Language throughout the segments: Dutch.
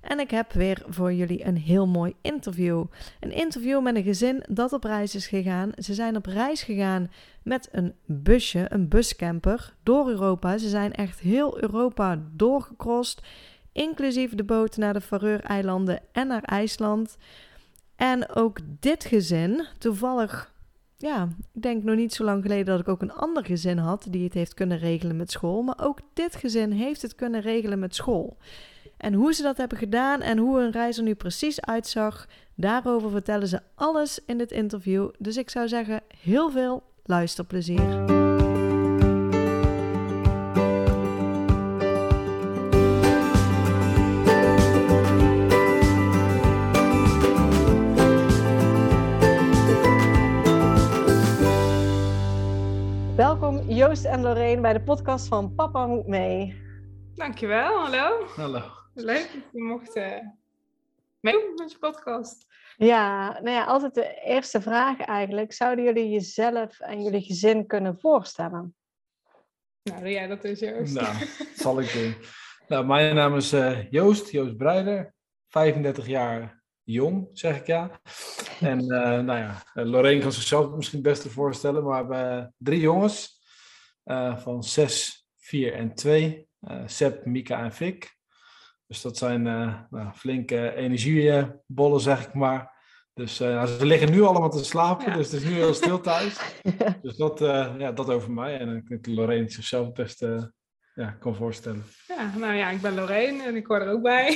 En ik heb weer voor jullie een heel mooi interview. Een interview met een gezin dat op reis is gegaan. Ze zijn op reis gegaan met een busje, een buscamper, door Europa. Ze zijn echt heel Europa doorgecrossed, inclusief de boot naar de Faroe-eilanden en naar IJsland. En ook dit gezin, toevallig, ja, ik denk nog niet zo lang geleden dat ik ook een ander gezin had die het heeft kunnen regelen met school. Maar ook dit gezin heeft het kunnen regelen met school. En hoe ze dat hebben gedaan en hoe hun reis er nu precies uitzag, daarover vertellen ze alles in dit interview. Dus ik zou zeggen, heel veel luisterplezier. Welkom Joost en Lorraine bij de podcast van Papa Moet Mee. Dankjewel, hallo. Hallo. Leuk dat je mocht uh, meedoen met je podcast. Ja, nou ja, altijd de eerste vraag eigenlijk. Zouden jullie jezelf en jullie gezin kunnen voorstellen? Nou, ja, dat is Joost. Nou, zal ik doen. Nou, mijn naam is uh, Joost, Joost Breider. 35 jaar jong, zeg ik ja. En uh, nou ja, Lorraine kan zichzelf misschien het beste voorstellen, maar we hebben drie jongens van 6, 4 en 2. Uh, Seb, Mika en Fik. Dus dat zijn uh, nou, flinke energiebollen, zeg ik maar. Dus uh, ze liggen nu allemaal te slapen, ja. dus het is nu heel stil thuis. dus dat, ja, dat over mij. En ik denk dat Lorraine zichzelf het beste ja, kan voorstellen. Ja, nou ja, ik ben Lorraine en ik hoor er ook bij.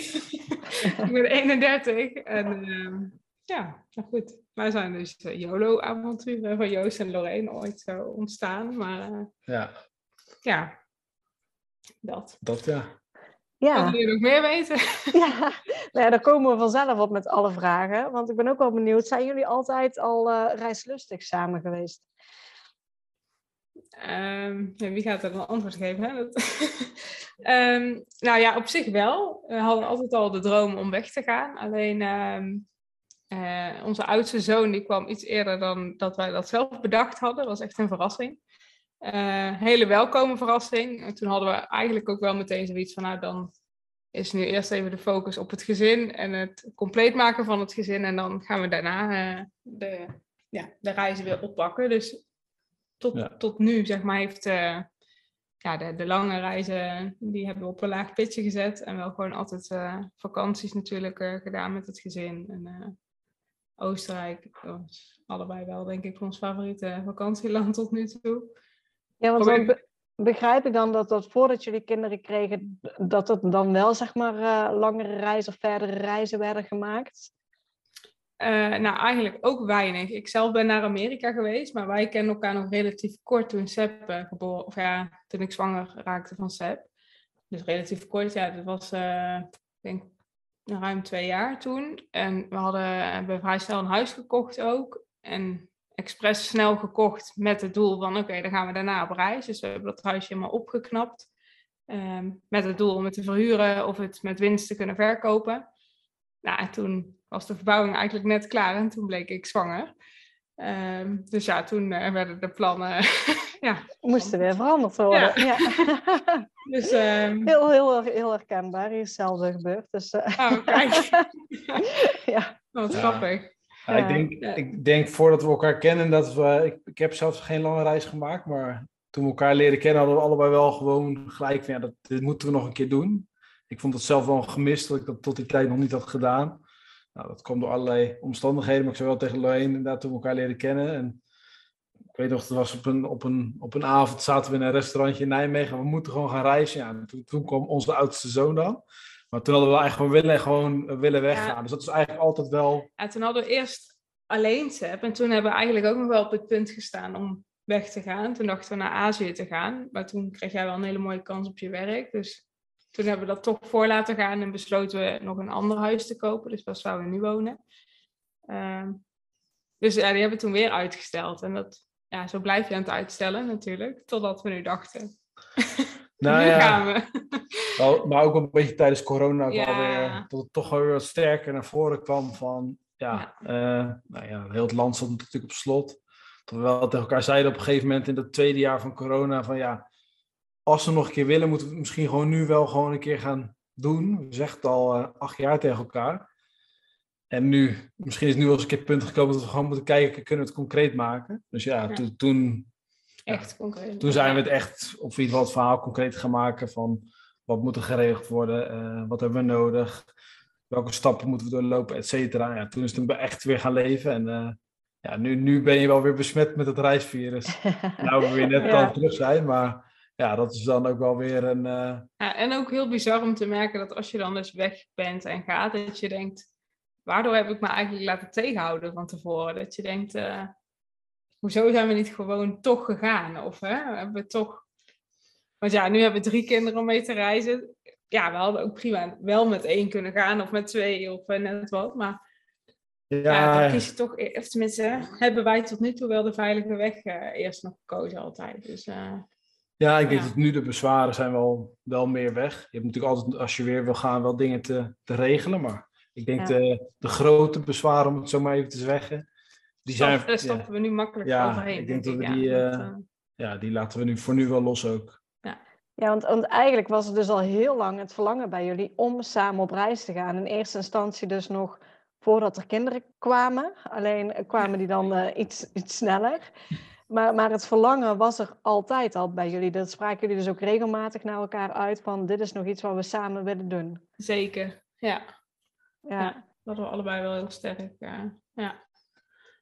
ik ben 31 en uh, ja, nou goed. Wij zijn dus YOLO-avonturen van Joost en Lorraine ooit zo ontstaan. Maar ja. ja, dat. Dat ja. Ja. Wil je nog meer weten? Ja, nou ja, daar komen we vanzelf op met alle vragen. Want ik ben ook wel benieuwd, zijn jullie altijd al uh, reislustig samen geweest? Um, ja, wie gaat er een antwoord geven? Hè? Dat... um, nou ja, op zich wel. We hadden altijd al de droom om weg te gaan. Alleen um, uh, onze oudste zoon die kwam iets eerder dan dat wij dat zelf bedacht hadden. Dat was echt een verrassing. Uh, hele welkome verrassing. En toen hadden we eigenlijk ook wel meteen zoiets van, nou dan is nu eerst even de focus op het gezin en het compleet maken van het gezin. En dan gaan we daarna uh, de, ja, de reizen weer oppakken. Dus tot, ja. tot nu, zeg maar, heeft uh, ja, de, de lange reizen, die hebben we op een laag pitje gezet. En wel gewoon altijd vakanties natuurlijk gedaan met het gezin. En Oostenrijk allebei wel, denk ik, ons favoriete vakantieland tot nu toe. Ja, want dan be begrijp ik dan dat, dat voordat jullie kinderen kregen, dat het dan wel zeg maar uh, langere reizen of verdere reizen werden gemaakt? Uh, nou, eigenlijk ook weinig. Ik zelf ben naar Amerika geweest, maar wij kennen elkaar nog relatief kort toen Seb uh, geboren, of ja, toen ik zwanger raakte van Seb. Dus relatief kort, ja, dat was, ik denk, ruim twee jaar toen. En we hadden, hebben vrij snel een huis gekocht ook. En expres snel gekocht met het doel van oké, dan gaan we daarna op reis. Dus we hebben dat huisje helemaal opgeknapt. Um, met het doel om het te verhuren of het met winst te kunnen verkopen. Nou, en toen was de verbouwing eigenlijk net klaar en toen bleek ik zwanger. Um, dus ja, toen uh, werden de plannen. ja. Moesten weer veranderd worden. Ja. ja. dus, um... heel, heel, heel herkenbaar. Hier is hetzelfde gebeurd. Dus, uh... Oh, kijk. ja. Wat ja. grappig. Ja, ik, denk, ik denk voordat we elkaar kennen dat we. Ik, ik heb zelf geen lange reis gemaakt, maar toen we elkaar leren kennen hadden we allebei wel gewoon gelijk van ja, dat, dit moeten we nog een keer doen. Ik vond het zelf wel gemist dat ik dat tot die tijd nog niet had gedaan. Nou, dat kwam door allerlei omstandigheden, maar ik zou wel tegen Lorraine inderdaad toen we elkaar leren kennen. En ik weet nog, het was op een, op, een, op een avond zaten we in een restaurantje in Nijmegen. We moeten gewoon gaan reizen. Ja, toen, toen kwam onze oudste zoon dan. Maar toen hadden we eigenlijk gewoon willen, gewoon willen weggaan. Ja. Dus dat is eigenlijk altijd wel... Ja, toen hadden we eerst alleen Seb. En toen hebben we eigenlijk ook nog wel op het punt gestaan om weg te gaan. Toen dachten we naar Azië te gaan. Maar toen kreeg jij wel een hele mooie kans op je werk. Dus toen hebben we dat toch voor laten gaan en besloten we nog een ander huis te kopen. Dus waar zouden we nu wonen. Uh, Dus ja, die hebben we toen weer uitgesteld. En dat, ja, zo blijf je aan het uitstellen natuurlijk, totdat we nu dachten. Nou nu ja, gaan we. wel- maar ook een beetje tijdens corona Ja. alweer, dat het toch wel weer wat sterker naar voren kwam van, ja, eh, nou ja, heel het land stond natuurlijk op slot. Dat we wel tegen elkaar zeiden op een gegeven moment in het tweede jaar van corona van ja, als we nog een keer willen, moeten we het misschien gewoon nu wel gewoon een keer gaan doen. We zeggen het al eh, acht jaar tegen elkaar. En nu, misschien is nu wel eens een keer het punt gekomen dat we gewoon moeten kijken, kunnen we het concreet maken? Dus ja, Ja. toen, toen, Echt concreet. toen zijn we het echt, of in ieder geval het verhaal concreet gaan maken van wat moet er geregeld worden, eh, wat hebben we nodig, welke stappen moeten we doorlopen, et cetera. Ja, toen is het echt weer gaan leven en eh, ja, nu, nu ben je wel weer besmet met het reisvirus. nou, we weer net Ja. al terug zijn, maar ja, dat is dan ook wel weer een... eh, Ja, en ook heel bizar om te merken dat als je dan dus weg bent en gaat, dat je denkt, waardoor heb ik me eigenlijk laten tegenhouden van tevoren? Dat je denkt, hoezo zijn we niet gewoon toch gegaan? Of hè, hebben we toch... Want ja, nu hebben we drie kinderen om mee te reizen. Ja, we hadden ook prima wel met één kunnen gaan of met twee of eh, net wat. Maar ja, ja, dan kies je toch, e- of tenminste, hebben wij tot nu toe wel de veilige weg eh, eerst nog gekozen altijd. Dus eh, ja, ik denk Ja. dat nu de bezwaren zijn wel, wel meer weg. Je hebt natuurlijk altijd, als je weer wil gaan, wel dingen te, te regelen, maar ik denk Ja. de, de grote bezwaren, om het zo maar even te zeggen, die zijn... daar stappen we nu makkelijk Ja, overheen. ik denk dat we ja. die, Dat, eh, eh, ja, die laten we nu voor nu wel los ook. Ja, want, want eigenlijk was er dus al heel lang het verlangen bij jullie om samen op reis te gaan. In eerste instantie dus nog voordat er kinderen kwamen. Alleen eh, kwamen die dan eh, iets, iets sneller. Maar, maar het verlangen was er altijd al bij jullie. Dat spraken jullie dus ook regelmatig naar elkaar uit van dit is nog iets wat we samen willen doen. Zeker, ja. Ja, Ja. Dat we allebei wel heel sterk. eh, ja.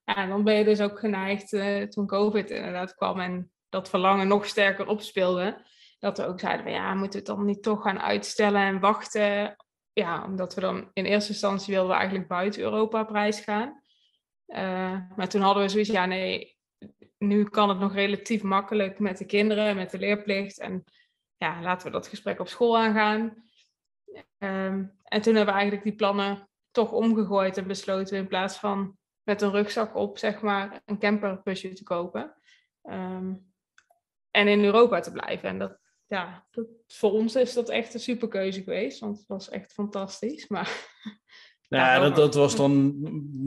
Ja, dan ben je dus ook geneigd eh, toen COVID inderdaad kwam en dat verlangen nog sterker opspeelde. Dat we ook zeiden van ja, moeten we het dan niet toch gaan uitstellen en wachten? Ja, omdat we dan in eerste instantie wilden we eigenlijk buiten Europa op reis gaan. Eh, maar toen hadden we zoiets, ja nee, nu kan het nog relatief makkelijk met de kinderen, met de leerplicht. En ja, laten we dat gesprek op school aangaan. Ehm, en toen hebben we eigenlijk die plannen toch omgegooid en besloten in plaats van met een rugzak op, zeg maar, een camperbusje te kopen. Ehm, en in Europa te blijven. En dat, ja, dat, voor ons is dat echt een superkeuze geweest, want het was echt fantastisch. Maar Ja, ja, wel dat, dat was dan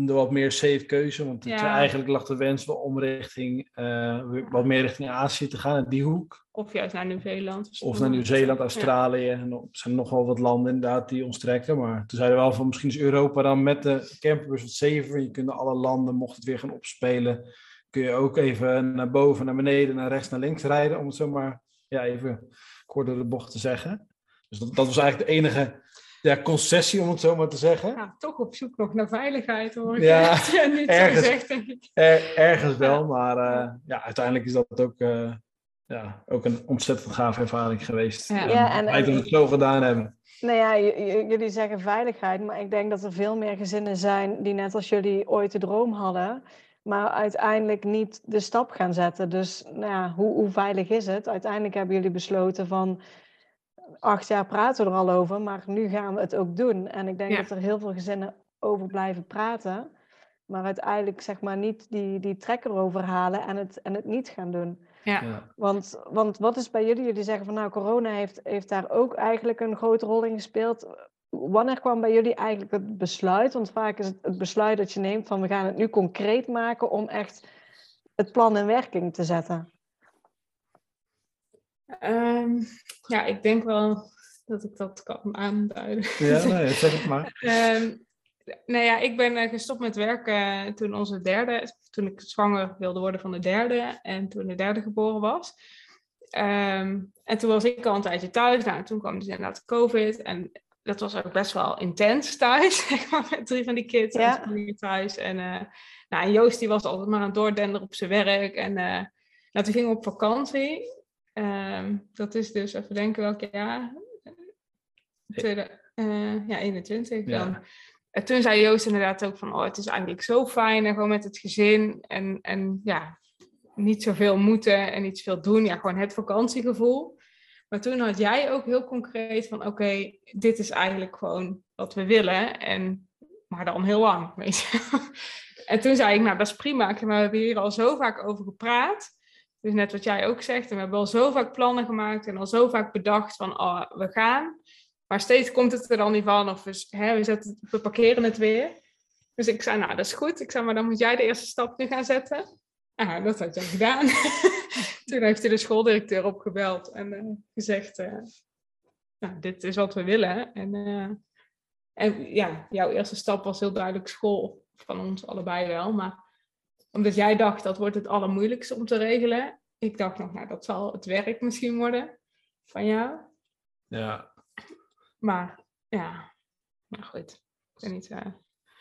de wat meer safe keuze. Want het, Ja. eigenlijk lag de wens wel om richting, eh, wat meer richting Azië te gaan, in die hoek. of juist naar Nieuw-Zeeland. Of naar Nieuw-Zeeland. Australië. En er zijn nog wel wat landen inderdaad die ons trekken. Maar toen zeiden we wel van misschien is Europa dan met de camperbus wat safer. Je kunt alle landen, mocht het weer gaan opspelen. Kun je ook even naar boven, naar beneden, naar rechts, naar links rijden. Om het zo maar ja, even kort door de bocht te zeggen. Dus dat, dat was eigenlijk de enige ja, concessie, om het zo maar te zeggen. Ja, toch op zoek nog naar veiligheid hoor ik. Ja, ja niet zo ergens. gezegd, denk ik. Er, ergens wel, maar eh, ja, uiteindelijk is dat ook, eh, ja, ook een ontzettend gave ervaring geweest. Ja. Ja, en- blij dat we het zo gedaan hebben. Nou ja, j- j- jullie zeggen veiligheid, maar ik denk dat er veel meer gezinnen zijn die net als jullie ooit de droom hadden, maar uiteindelijk niet de stap gaan zetten. Dus nou ja, hoe, hoe veilig is het? Uiteindelijk hebben jullie besloten van acht jaar praten we er al over, maar nu gaan we het ook doen. En ik denk Ja. dat er heel veel gezinnen over blijven praten, maar uiteindelijk zeg maar niet die, die trekker erover halen en het, en het niet gaan doen. Ja. Ja. Want, want wat is bij jullie? Jullie zeggen van nou, corona heeft, heeft daar ook eigenlijk een grote rol in gespeeld. Wanneer kwam bij jullie eigenlijk het besluit? Want vaak is het het besluit dat je neemt van we gaan het nu concreet maken om echt het plan in werking te zetten. Ehm, ja, ik denk wel dat ik dat kan aanduiden. Ja, nee, zeg het maar. Ehm, nou ja, ik ben eh, gestopt met werken toen onze derde, toen ik zwanger wilde worden van de derde en toen de derde geboren was. Ehm, en toen was ik al een tijdje thuis. Nou, toen kwam dus inderdaad COVID en dat was ook best wel intens thuis, zeg maar, met drie van die kids Ja. en toen hier thuis. En, eh, nou, en Joost die was altijd maar aan het doordenderen op zijn werk en eh, nou, toen gingen we op vakantie. Ehm, dat is dus, even denken welk jaar? Tweede, eh, ja, 21 Ja. dan. En toen zei Joost inderdaad ook van, oh, het is eigenlijk zo fijn en gewoon met het gezin en, en ja, niet zoveel moeten en niet zoveel doen. Ja, gewoon het vakantiegevoel. Maar toen had jij ook heel concreet van, oké, dit is eigenlijk gewoon wat we willen. En maar dan heel lang, weet je. En toen zei ik, nou, dat is prima. We hebben hier al zo vaak over gepraat. Dus net wat jij ook zegt, en we hebben al zo vaak plannen gemaakt en al zo vaak bedacht van, oh, we gaan. Maar steeds komt het er dan niet van, of we, hè, we, zetten, we parkeren het weer. Dus ik zei, nou, dat is goed. Ik zei, maar dan moet jij de eerste stap nu gaan zetten. Ah, dat had jij gedaan. Toen heeft hij de schooldirecteur opgebeld en uh, gezegd, uh, nou, dit is wat we willen. En, uh, en ja, jouw eerste stap was heel duidelijk school, van ons allebei wel. Maar omdat jij dacht, dat wordt het allermoeilijkste om te regelen. Ik dacht nog, nou, dat zal het werk misschien worden van jou. Ja. Maar ja, nou goed. Ik weet niet...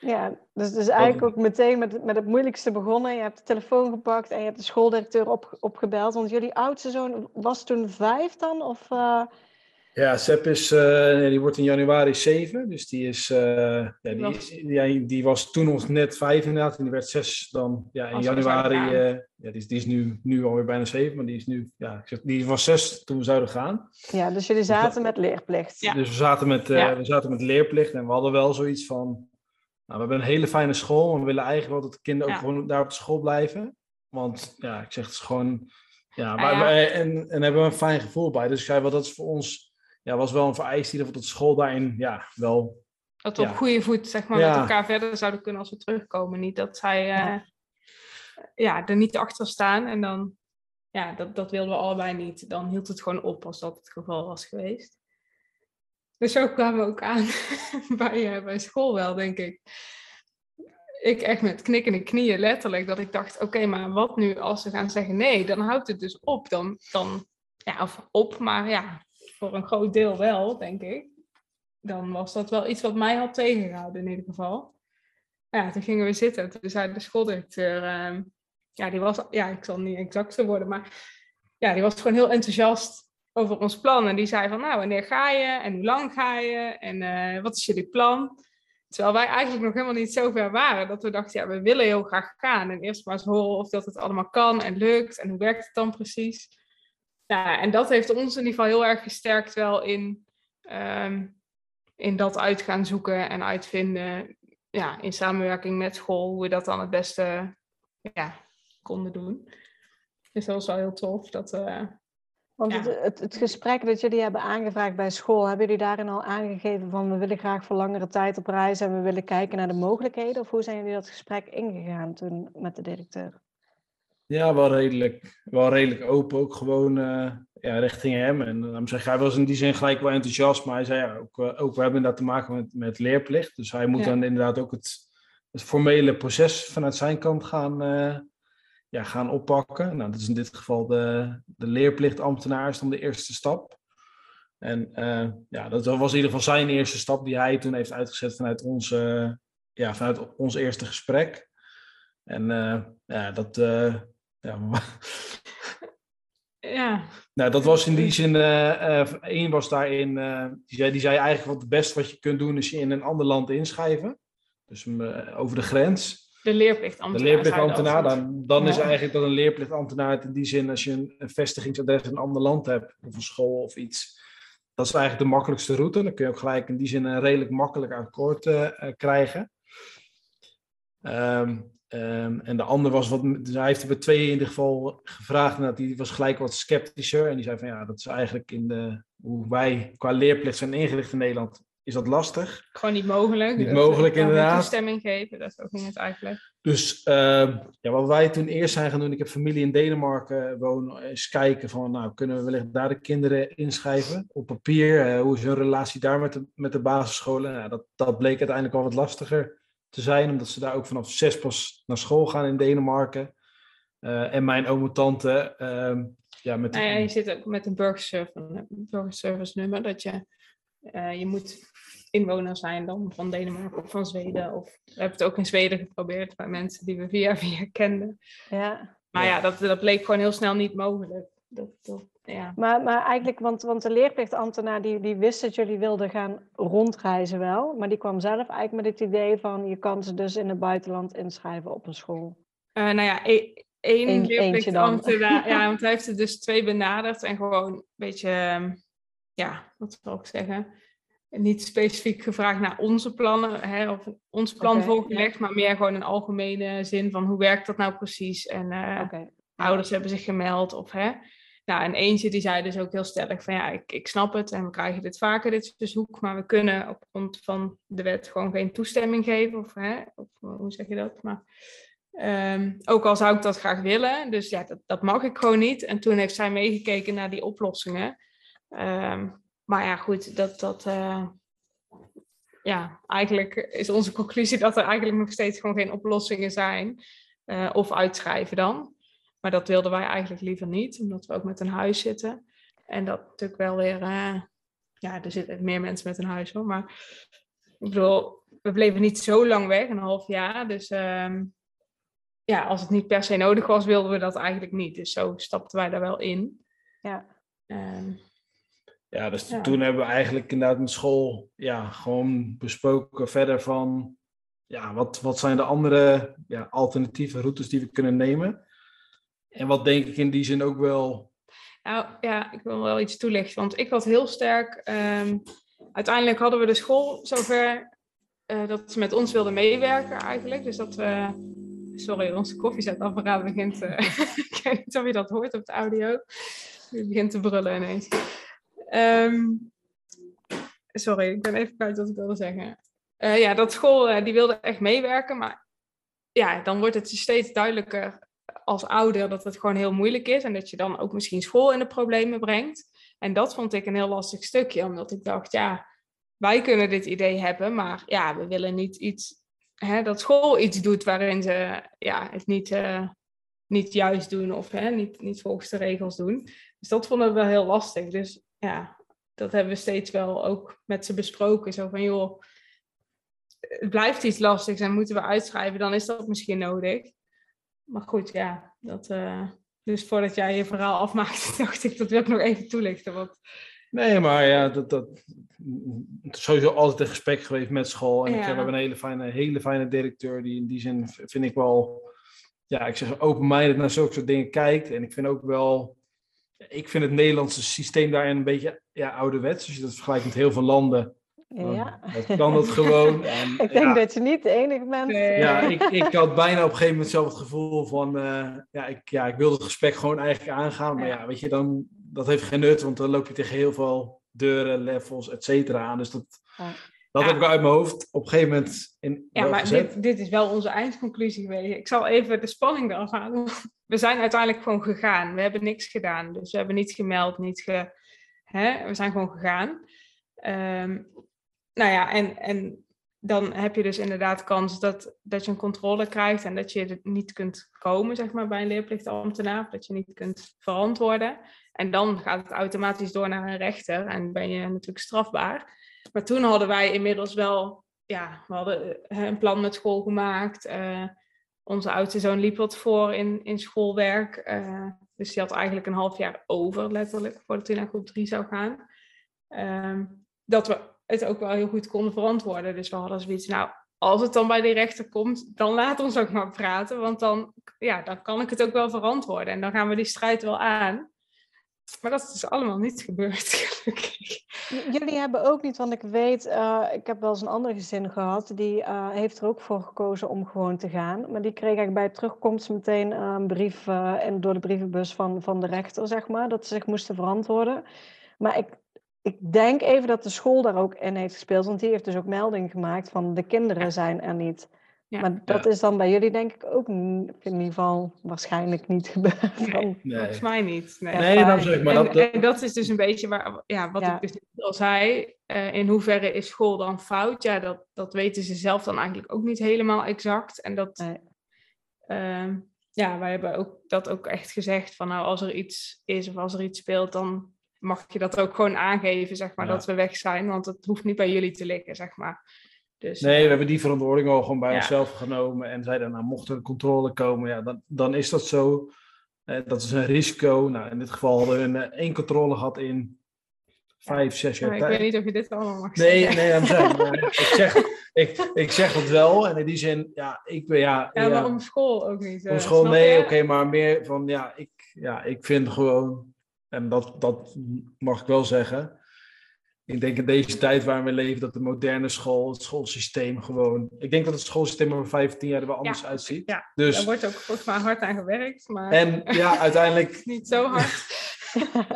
Ja, dus, dus eigenlijk ook meteen met, met het moeilijkste begonnen. Je hebt de telefoon gepakt en je hebt de schooldirecteur op, opgebeld. Want jullie oudste zoon was toen vijf dan? Of, uh... Ja, Sepp is, uh, die wordt in januari zeven. Dus die, is, uh, ja, die, is, die, die, was toen nog net vijf inderdaad. En die werd zes dan ja, in januari. ja, die, is, die is nu, nu alweer bijna zeven. Maar die, is nu, ja, die was zes toen we zouden gaan. Ja, dus jullie zaten dus, met leerplicht. Ja. Dus we zaten met, we zaten met leerplicht. En we hadden wel zoiets van nou, we hebben een hele fijne school. We willen eigenlijk wel dat de kinderen ook gewoon daar op de school blijven. Want ja, ik zeg het is gewoon. Ja, maar, Wij, en, en hebben we een fijn gevoel bij. Dus ik zei wel, dat is voor ons. Ja, was wel een vereiste dat de school daarin ja, wel. Dat we op goede voet zeg maar, met elkaar verder zouden kunnen als we terugkomen. Niet dat zij uh, ja. er niet achter staan. En dan, ja, dat, dat wilden we allebei niet. Dan hield het gewoon op als dat het geval was geweest. Dus zo kwamen we ook aan bij, uh, bij school wel, denk ik. Ik echt met knikkende knieën, letterlijk, dat ik dacht, oké, maar wat nu als ze gaan zeggen nee, dan houdt het dus op. Dan, dan, ja, of op, maar ja, voor een groot deel wel, denk ik. Dan was dat wel iets wat mij had tegengehouden in ieder geval. Ja, toen gingen we zitten. Toen zei de schooldirecteur, uh, ja, die was, ja, ik zal niet exact worden, maar ja, die was gewoon heel enthousiast over ons plan. En die zei van, nou, wanneer ga je? En hoe lang ga je? En uh, wat is jullie plan? Terwijl wij eigenlijk nog helemaal niet zo ver waren. Dat we dachten, ja, we willen heel graag gaan. En eerst maar eens horen of dat het allemaal kan en lukt. En hoe werkt het dan precies? Ja, en dat heeft ons in ieder geval heel erg gesterkt wel in, um, in dat uit gaan zoeken en uitvinden. Ja, in samenwerking met school, hoe we dat dan het beste ja, konden doen. Dus dat was wel heel tof. Dat, uh, want het, het, gesprek dat jullie hebben aangevraagd bij school, hebben jullie daarin al aangegeven van we willen graag voor langere tijd op reis en we willen kijken naar de mogelijkheden? Of hoe zijn jullie dat gesprek ingegaan toen met de directeur? Ja, wel redelijk, wel redelijk open, ook gewoon uh, ja, richting hem. En dan zeg hij was in die zin gelijk wel enthousiast, maar hij zei ja, ook, uh, ook we hebben dat te maken met, met leerplicht. Dus hij moet dan inderdaad ook het, het formele proces vanuit zijn kant gaan, uh, ja, gaan oppakken. Nou, dat is in dit geval de, de leerplichtambtenaar is dan de eerste stap. En uh, ja, dat was in ieder geval zijn eerste stap die hij toen heeft uitgezet vanuit, onze, ja, vanuit ons eerste gesprek. En ja, dat... Uh, ja, ja. Nou, dat was in die zin, één was daarin, die, zei, die zei eigenlijk wat het beste wat je kunt doen is je in een ander land inschrijven. Dus over de grens. De leerplichtambtenaar. De leerplichtambtenaar, dan, dan is eigenlijk dat een leerplichtambtenaar in die zin als je een, een vestigingsadres in een ander land hebt, of een school of iets. Dat is eigenlijk de makkelijkste route. Dan kun je ook gelijk in die zin een redelijk makkelijk akkoord uh, krijgen. Um, um, en de ander was wat, dus hij heeft er bij twee in ieder geval gevraagd. En die was gelijk wat sceptischer. En die zei van ja, dat is eigenlijk in de, hoe wij qua leerplicht zijn ingericht in Nederland is dat lastig. Gewoon niet mogelijk. Niet mogelijk, inderdaad. toestemming geven, dat is ook niet het uitleg. Dus uh, ja, wat wij toen eerst zijn gaan doen, ik heb familie in Denemarken wonen, eens kijken van, nou, kunnen we wellicht daar de kinderen inschrijven op papier? Uh, hoe is hun relatie daar met de, met de basisscholen? Nou, dat, dat bleek uiteindelijk wel wat lastiger te zijn, omdat ze daar ook vanaf zes pas naar school gaan in Denemarken. Uh, en mijn oom en tante... Uh, ja, met nou ja, je zit ook met een burgerservice, burgerservice nummer, dat je, je moet inwoner zijn dan van Denemarken of van Zweden. Of we hebben het ook in Zweden geprobeerd bij mensen die we via via kenden. Ja. Maar ja, dat, dat bleek gewoon heel snel niet mogelijk. Dat, dat, ja. maar, maar eigenlijk, want, want de leerplichtambtenaar die, die wist dat jullie wilden gaan rondreizen wel. Maar die kwam zelf eigenlijk met het idee van je kan ze dus in het buitenland inschrijven op een school. Uh, nou ja, e één leerplichtambtenaar. ja, want hij heeft er dus twee benaderd en gewoon een beetje, ehm, ja, wat zal ik zeggen niet specifiek gevraagd naar onze plannen, hè, of ons plan Oké, voorgelegd, maar meer gewoon een algemene zin van hoe werkt dat nou precies? En eh, ouders hebben zich gemeld of hè. Nou, en eentje die zei dus ook heel stellig van ja, ik, ik snap het en we krijgen dit vaker, dit verzoek, maar we kunnen op grond van de wet gewoon geen toestemming geven of hè, of hoe zeg je dat? Maar ehm, ook al zou ik dat graag willen, dus ja, dat, dat mag ik gewoon niet. En toen heeft zij meegekeken naar die oplossingen. Ehm, maar ja, goed, dat, dat eh, ja, eigenlijk is onze conclusie dat er eigenlijk nog steeds gewoon geen oplossingen zijn. Eh, of uitschrijven dan. Maar dat wilden wij eigenlijk liever niet, omdat we ook met een huis zitten. En dat natuurlijk wel weer, eh, ja, er zitten meer mensen met een huis hoor. Maar ik bedoel, we bleven niet zo lang weg, een half jaar. Dus ehm, ja, als het niet per se nodig was, wilden we dat eigenlijk niet. Dus zo stapten wij daar wel in. Ja. Ehm, Ja, dus Ja. toen hebben we eigenlijk inderdaad met school ja, gewoon besproken verder van ja, wat, wat zijn de andere ja, alternatieve routes die we kunnen nemen. En wat denk ik in die zin ook wel. Nou ja, ik wil wel iets toelichten, want ik had heel sterk. ehm, uiteindelijk hadden we de school zover eh, dat ze met ons wilden meewerken eigenlijk. Dus dat we. Sorry, onze koffiezetapparaat begint. eh, ik weet niet of je dat hoort op de audio. Die begint te brullen ineens. Ehm, sorry, ik ben even kwijt wat ik wilde zeggen. Eh, ja, dat school die wilde echt meewerken, maar ja, dan wordt het steeds duidelijker als ouder dat het gewoon heel moeilijk is en dat je dan ook misschien school in de problemen brengt. En dat vond ik een heel lastig stukje, omdat ik dacht, ja, wij kunnen dit idee hebben, maar ja, we willen niet iets, hè, dat school iets doet waarin ze ja, het niet, eh, niet juist doen of hè, niet, niet volgens de regels doen. Dus dat vonden we wel heel lastig. Dus ja, dat hebben we steeds wel ook met ze besproken. Zo van, joh, het blijft iets lastigs en moeten we uitschrijven, dan is dat misschien nodig. Maar goed, ja, dat, eh, dus voordat jij je verhaal afmaakt, dacht ik, dat wil ik nog even toelichten. Want, Nee, maar ja, dat, dat het is sowieso altijd een gesprek geweest met school. En ik, we hebben een hele fijne, hele fijne directeur die in die zin vind ik wel, ja, ik zeg open-minded naar zulke soort dingen kijkt. En ik vind ook wel, ik vind het Nederlandse systeem daarin een beetje ja, ouderwets. Als je dat vergelijkt met heel veel landen, Ja. dan kan dat gewoon. En, Ik denk ja, dat je niet de enige bent. Nee. ja, ik, ik had bijna op een gegeven moment zelf het gevoel van, eh, ja, ik, ja, ik wilde het gesprek gewoon eigenlijk aangaan. Maar Ja. weet je, dan, dat heeft geen nut, want dan loop je tegen heel veel deuren, levels, et cetera aan. Dus dat, Ja. dat Ja. heb ik uit mijn hoofd op een gegeven moment in ja, maar dit, dit is wel onze eindconclusie geweest. Ik zal even de spanning eraf halen. We zijn uiteindelijk gewoon gegaan. We hebben niks gedaan. Dus we hebben niet gemeld, niet ge... Hè? We zijn gewoon gegaan. Ehm, nou ja, en, en dan heb je dus inderdaad kans dat, dat je een controle krijgt en dat je niet kunt komen, zeg maar, bij een leerplichtambtenaar. Dat je niet kunt verantwoorden. En dan gaat het automatisch door naar een rechter en ben je natuurlijk strafbaar. Maar toen hadden wij inmiddels wel, ja, we hadden eh, een plan met school gemaakt. eh, onze oudste zoon liep wat voor in, in schoolwerk. eh, dus die had eigenlijk een half jaar over, letterlijk, voordat hij naar groep 3 zou gaan. Ehm, dat we het ook wel heel goed konden verantwoorden. Dus we hadden zoiets, nou, als het dan bij de rechter komt, dan laat ons ook maar praten. Want dan, ja, dan kan ik het ook wel verantwoorden. En dan gaan we die strijd wel aan. Maar dat is dus allemaal niet gebeurd, gelukkig. Jullie hebben ook niet, want ik weet, eh, ik heb wel eens een ander gezin gehad, die eh, heeft er ook voor gekozen om gewoon te gaan. Maar die kreeg eigenlijk bij terugkomst meteen eh, een brief en door de brievenbus van, van de rechter, zeg maar, dat ze zich moesten verantwoorden. Maar ik, ik denk even dat de school daar ook in heeft gespeeld, want die heeft dus ook melding gemaakt van de kinderen Ja. zijn er niet. Ja. Maar dat Ja. is dan bij jullie denk ik ook in ieder geval waarschijnlijk niet gebeurd. Nee. Van- Nee, Volgens mij niet. Nee. Nee dan zeg ik maar. en, Dat, dat- en dat is dus een beetje waar, ja, wat Ja. ik dus al zei. eh, in hoeverre is school dan fout? Ja, dat, dat weten ze zelf dan eigenlijk ook niet helemaal exact. En dat, Nee. ehm, ja, wij hebben ook, dat ook echt gezegd van nou, als er iets is of als er iets speelt, dan mag je dat ook gewoon aangeven, zeg maar, Ja. dat we weg zijn. Want het hoeft niet bij jullie te liggen, zeg maar. Dus, Nee, we eh, hebben die verantwoording al gewoon bij Ja. onszelf genomen. En zeiden, nou, mocht er een controle komen, ja, dan, dan is dat zo. Eh, dat is een risico. Nou, in dit geval hadden we een, eh, één controle gehad in vijf, zes jaar maar ik tijd. weet niet of je dit allemaal mag Nee, zeggen. nee, maar ik, zeg, ik, ik zeg het wel. En in die zin, ja, ik ben, ja... Ja, maar om school ook niet. Om school, nee, oké, maar meer van, ja ik, ja, ik vind gewoon, en dat, dat mag ik wel zeggen, ik denk in deze tijd waarin we leven, dat de moderne school, het schoolsysteem gewoon. Ik denk dat het schoolsysteem over 15 jaar er wel anders uitziet. Ja, dus, daar wordt ook volgens mij hard aan gewerkt. Maar en ja, uiteindelijk. niet zo hard.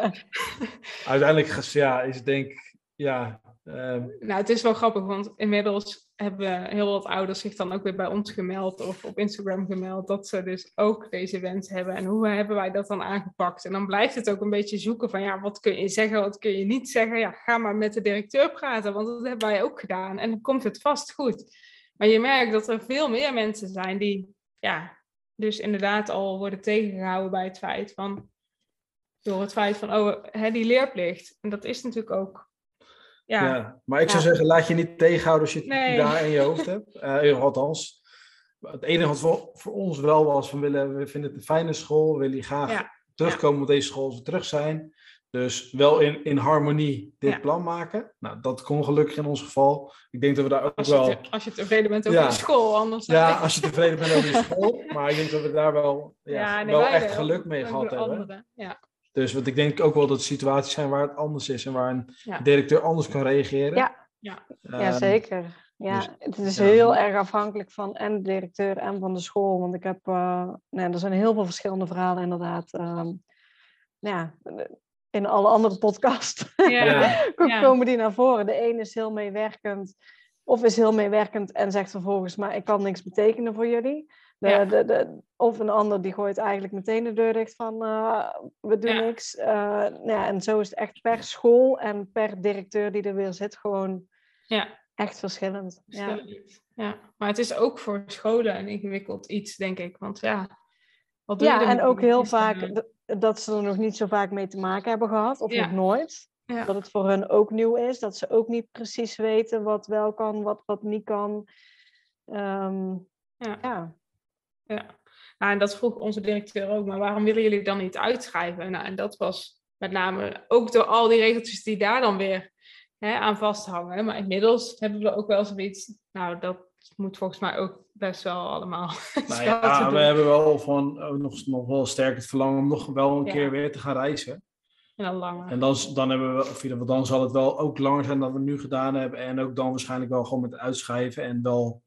uiteindelijk ja, is denk ja. Ehm, Nou, het is wel grappig, want inmiddels hebben heel wat ouders zich dan ook weer bij ons gemeld of op Instagram gemeld dat ze dus ook deze wens hebben. En hoe hebben wij dat dan aangepakt? En dan blijft het ook een beetje zoeken van ja, wat kun je zeggen, wat kun je niet zeggen? Ja, ga maar met de directeur praten, want dat hebben wij ook gedaan. En dan komt het vast goed. Maar je merkt dat er veel meer mensen zijn die ja, dus inderdaad al worden tegengehouden bij het feit van door het feit van oh, hè, die leerplicht. En dat is natuurlijk ook ja. ja. maar ik zou Ja. zeggen, laat je niet tegenhouden als je het Nee. daar in je hoofd hebt. Eh, althans, het enige wat voor, voor ons wel was, van willen, we vinden het een fijne school, we willen graag Ja. terugkomen op deze school als we terug zijn. Dus wel in, in harmonie dit plan maken. Nou, dat kon gelukkig in ons geval. Ik denk dat we daar ook Als je, wel... te- als je tevreden bent over Ja. de school, anders Ja, ik. als je tevreden bent over je school. Maar ik denk dat we daar wel, ja, nee, wel echt geluk mee gehad hebben. anderen. Ja. Dus want ik denk ook wel dat er situaties zijn waar het anders is en waar een Ja. directeur anders kan reageren. Ja. Ja. Ja, Ehm, zeker. Ja, dus- het is ja. heel erg afhankelijk van en de directeur en van de school. Want ik heb, eh, nee, er zijn heel veel verschillende verhalen inderdaad. Ehm, ja, in alle andere podcasts. Ja. komen die naar voren. De een is heel meewerkend of is heel meewerkend en zegt vervolgens, maar ik kan niks betekenen voor jullie. De, Ja. de, de, of een ander die gooit eigenlijk meteen de deur dicht van, eh, we doen Ja. niks. Eh, nou ja, en zo is het echt per school en per directeur die er weer zit gewoon Ja. echt verschillend. Ja. Verschillend. Ja. Maar het is ook voor scholen een ingewikkeld iets, denk ik. Want ja, wat doe Ja, en ook heel vaak dat ze er nog niet zo vaak mee te maken hebben gehad, of nog nooit. Ja. Dat het voor hun ook nieuw is, dat ze ook niet precies weten wat wel kan, wat, wat niet kan. Ehm, Ja. Ja. Nou, en dat vroeg onze directeur ook, maar waarom willen jullie dan niet uitschrijven? Nou, en dat was met name ook door al die regeltjes die daar dan weer hè, aan vasthangen. Maar inmiddels hebben we ook wel zoiets, nou, dat moet volgens mij ook best wel allemaal. Nou ja, we hebben wel van, oh, nog, nog wel sterk het verlangen om nog wel een Ja. keer weer te gaan reizen. En dan langer. En dan, dan, hebben we, of dan zal het wel ook langer zijn dan we nu gedaan hebben. En ook dan waarschijnlijk wel gewoon met uitschrijven. En wel,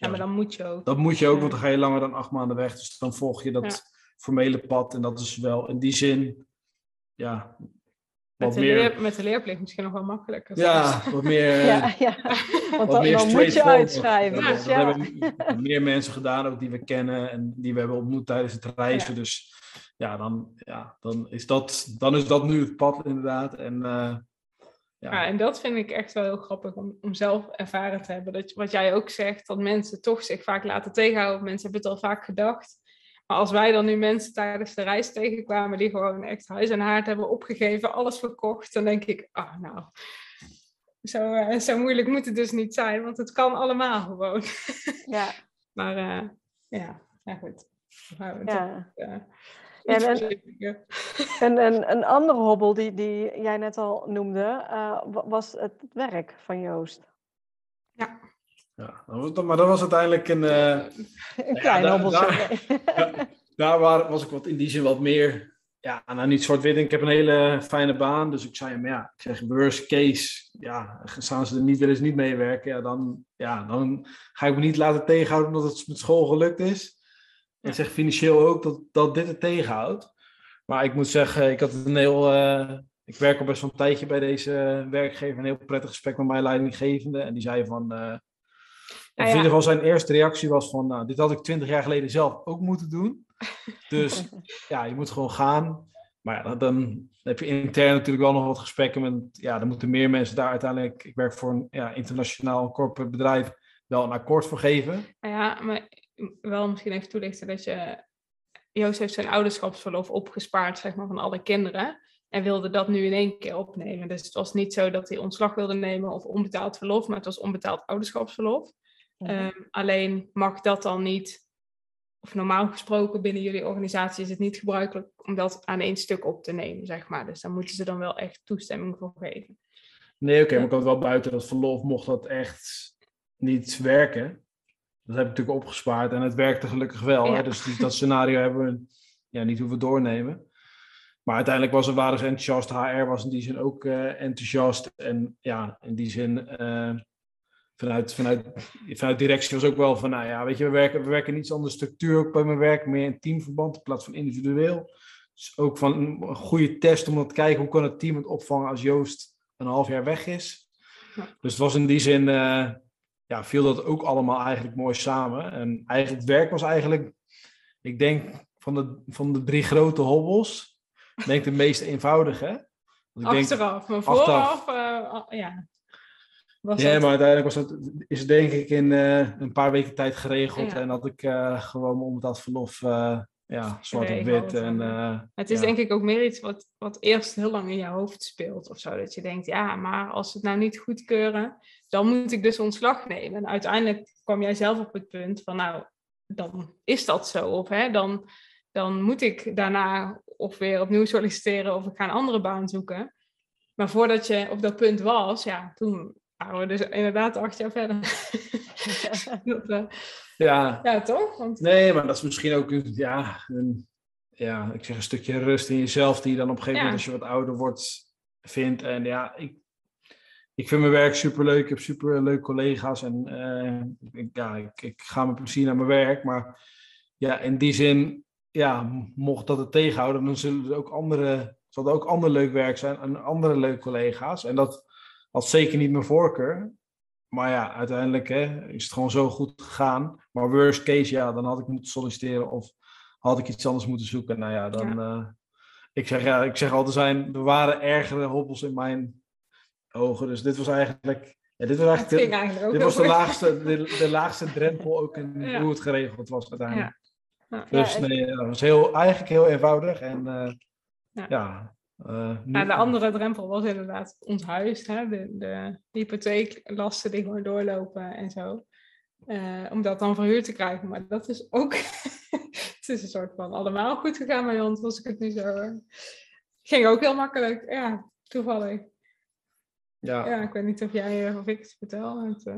ja, maar dan moet je ook. dat moet je ook, Ja. want dan ga je langer dan acht maanden weg. Dus dan volg je dat Ja. formele pad. En dat is wel in die zin, ja, met, de meer, leer, met de leerplicht misschien nog wel makkelijker. ja, wat meer, Ja, ja. Want wat dan, meer dan moet je uitschrijven. Dat, Dus dat ja. hebben meer mensen gedaan, ook die we kennen en die we hebben ontmoet tijdens het reizen. Ja. Dus ja, dan, ja dan, is dat, dan is dat nu het pad inderdaad. En eh, ja, Ja, en dat vind ik echt wel heel grappig om, om zelf ervaren te hebben. Dat, wat jij ook zegt, dat mensen toch zich vaak laten tegenhouden. Mensen hebben het al vaak gedacht. Maar als wij dan nu mensen tijdens de reis tegenkwamen die gewoon echt huis en haard hebben opgegeven, alles verkocht, dan denk ik, ah nou, zo, eh, zo moeilijk moet het dus niet zijn, want het kan allemaal gewoon. Ja, Maar eh, ja, ja goed. We ja. toch, eh, Ja, en-. En een, een andere hobbel die, die jij net al noemde, eh, wa- was het werk van Joost. ja, dat was- maar dat was uiteindelijk een. eh, Een klein daar- hobbeltje. daar- nee. daar waar, was ik wat in die zin wat meer. Ja, nou niet zwart-wit. Ik heb een hele fijne baan. Dus ik zei hem, ja, ik zeg worst case. Ja, staan ze er niet, willen ze niet meewerken. Ja, dan, ja, dan ga ik me niet laten tegenhouden omdat het met school gelukt is. En ik zeg financieel ook dat, dat dit het tegenhoudt. Maar ik moet zeggen, ik had een heel. eh, ik werk al best wel een tijdje bij deze werkgever. Een heel prettig gesprek met mijn leidinggevende. En die zei van. eh, of in ieder geval zijn eerste reactie was van, nou, dit had ik twintig jaar geleden zelf ook moeten doen. Dus ja, je moet gewoon gaan. Maar ja, dan, heb je intern natuurlijk wel nog wat gesprekken met, ja, dan moeten meer mensen daar uiteindelijk, ik werk voor een ja, internationaal corporate bedrijf, wel een akkoord voor geven. Ja, maar wel misschien even toelichten dat je... Joost heeft zijn ouderschapsverlof opgespaard, zeg maar, van alle kinderen. En wilde dat nu in één keer opnemen. Dus het was niet zo dat hij ontslag wilde nemen of onbetaald verlof, maar het was onbetaald ouderschapsverlof. Mhm. Ehm, alleen mag dat dan niet, of normaal gesproken binnen jullie organisatie is het niet gebruikelijk om dat aan één stuk op te nemen, zeg maar. Dus daar moeten ze dan wel echt toestemming voor geven. Nee, oké, maar ik had wel buiten dat verlof, mocht dat echt niet werken. Dat heb ik natuurlijk opgespaard en het werkte gelukkig wel. Ja. Hè? Dus die- dat scenario hebben we ja, niet hoeven doornemen. maar uiteindelijk was, waren ze enthousiast. HR was in die zin ook uh, enthousiast. En ja, in die zin, uh, vanuit, vanuit, vanuit directie was ook wel van, nou ja, weet je, we werken, we werken iets andere structuur ook bij mijn werk, meer in teamverband in plaats van individueel. Dus ook van een goede test om te kijken hoe kan het team het opvangen als Joost een half jaar weg is. Ja. Dus het was in die zin, uh, ja, viel dat ook allemaal eigenlijk mooi samen. En eigenlijk het werk was eigenlijk, ik denk van de, van de drie grote hobbels, denk de meest eenvoudige. Ik achteraf, maar vooraf, uh, ja. Was ja, maar uiteindelijk was het, is het denk ik in uh, een paar weken tijd geregeld. Ja. En had ik uh, gewoon om dat verlof ja, zwart op wit. En, het is ja. denk ik ook meer iets wat, wat eerst heel lang in je hoofd speelt of zo. Dat je denkt, ja, maar als ze het nou niet goedkeuren, dan moet ik dus ontslag nemen. En uiteindelijk kwam jij zelf op het punt van, nou, dan is dat zo. Of hè, dan, dan moet ik daarna of weer opnieuw solliciteren of ik ga een andere baan zoeken. Maar voordat je op dat punt was, ja, toen waren we dus inderdaad acht jaar verder. dat, uh, ja. ja, toch? Want... Nee, maar dat is misschien ook ja, een, ja, ik zeg een stukje rust in jezelf die je dan op een gegeven moment als je wat ouder wordt vindt. En ja, ik, ik vind mijn werk superleuk. Ik heb superleuke collega's en uh, ik, ja, ik, ik ga met plezier naar mijn werk. Maar ja, in die zin ja, mocht dat het tegenhouden, dan zullen er ook andere, zal er ook ander leuk werk zijn en andere leuke collega's. En dat had zeker niet mijn voorkeur. Maar ja, uiteindelijk hè, is het gewoon zo goed gegaan. Maar worst case, ja, dan had ik moeten solliciteren of had ik iets anders moeten zoeken. Nou ja, dan. Ja. Uh, ik, zeg, ja, ik zeg altijd, zijn, er waren ergere hobbels in mijn ogen. Dus dit was eigenlijk. Ja, dit was eigenlijk, eigenlijk dit was de laagste, de, de, laagste drempel ook in ja. hoe het geregeld was uiteindelijk. Ja. Dus nee, dat was heel, eigenlijk heel eenvoudig. En uh, ja. Ja uh, nu... de andere drempel was inderdaad ons huis. Hè? De, de hypotheeklasten die gewoon doorlopen en zo. Uh, om dat dan verhuurd te krijgen. Maar dat is ook... het is een soort van allemaal goed gegaan bij ons, als ik het nu zo... Ging ook heel makkelijk. Ja, toevallig. Ja. ja, ik weet niet of jij of ik het vertel. Het, uh...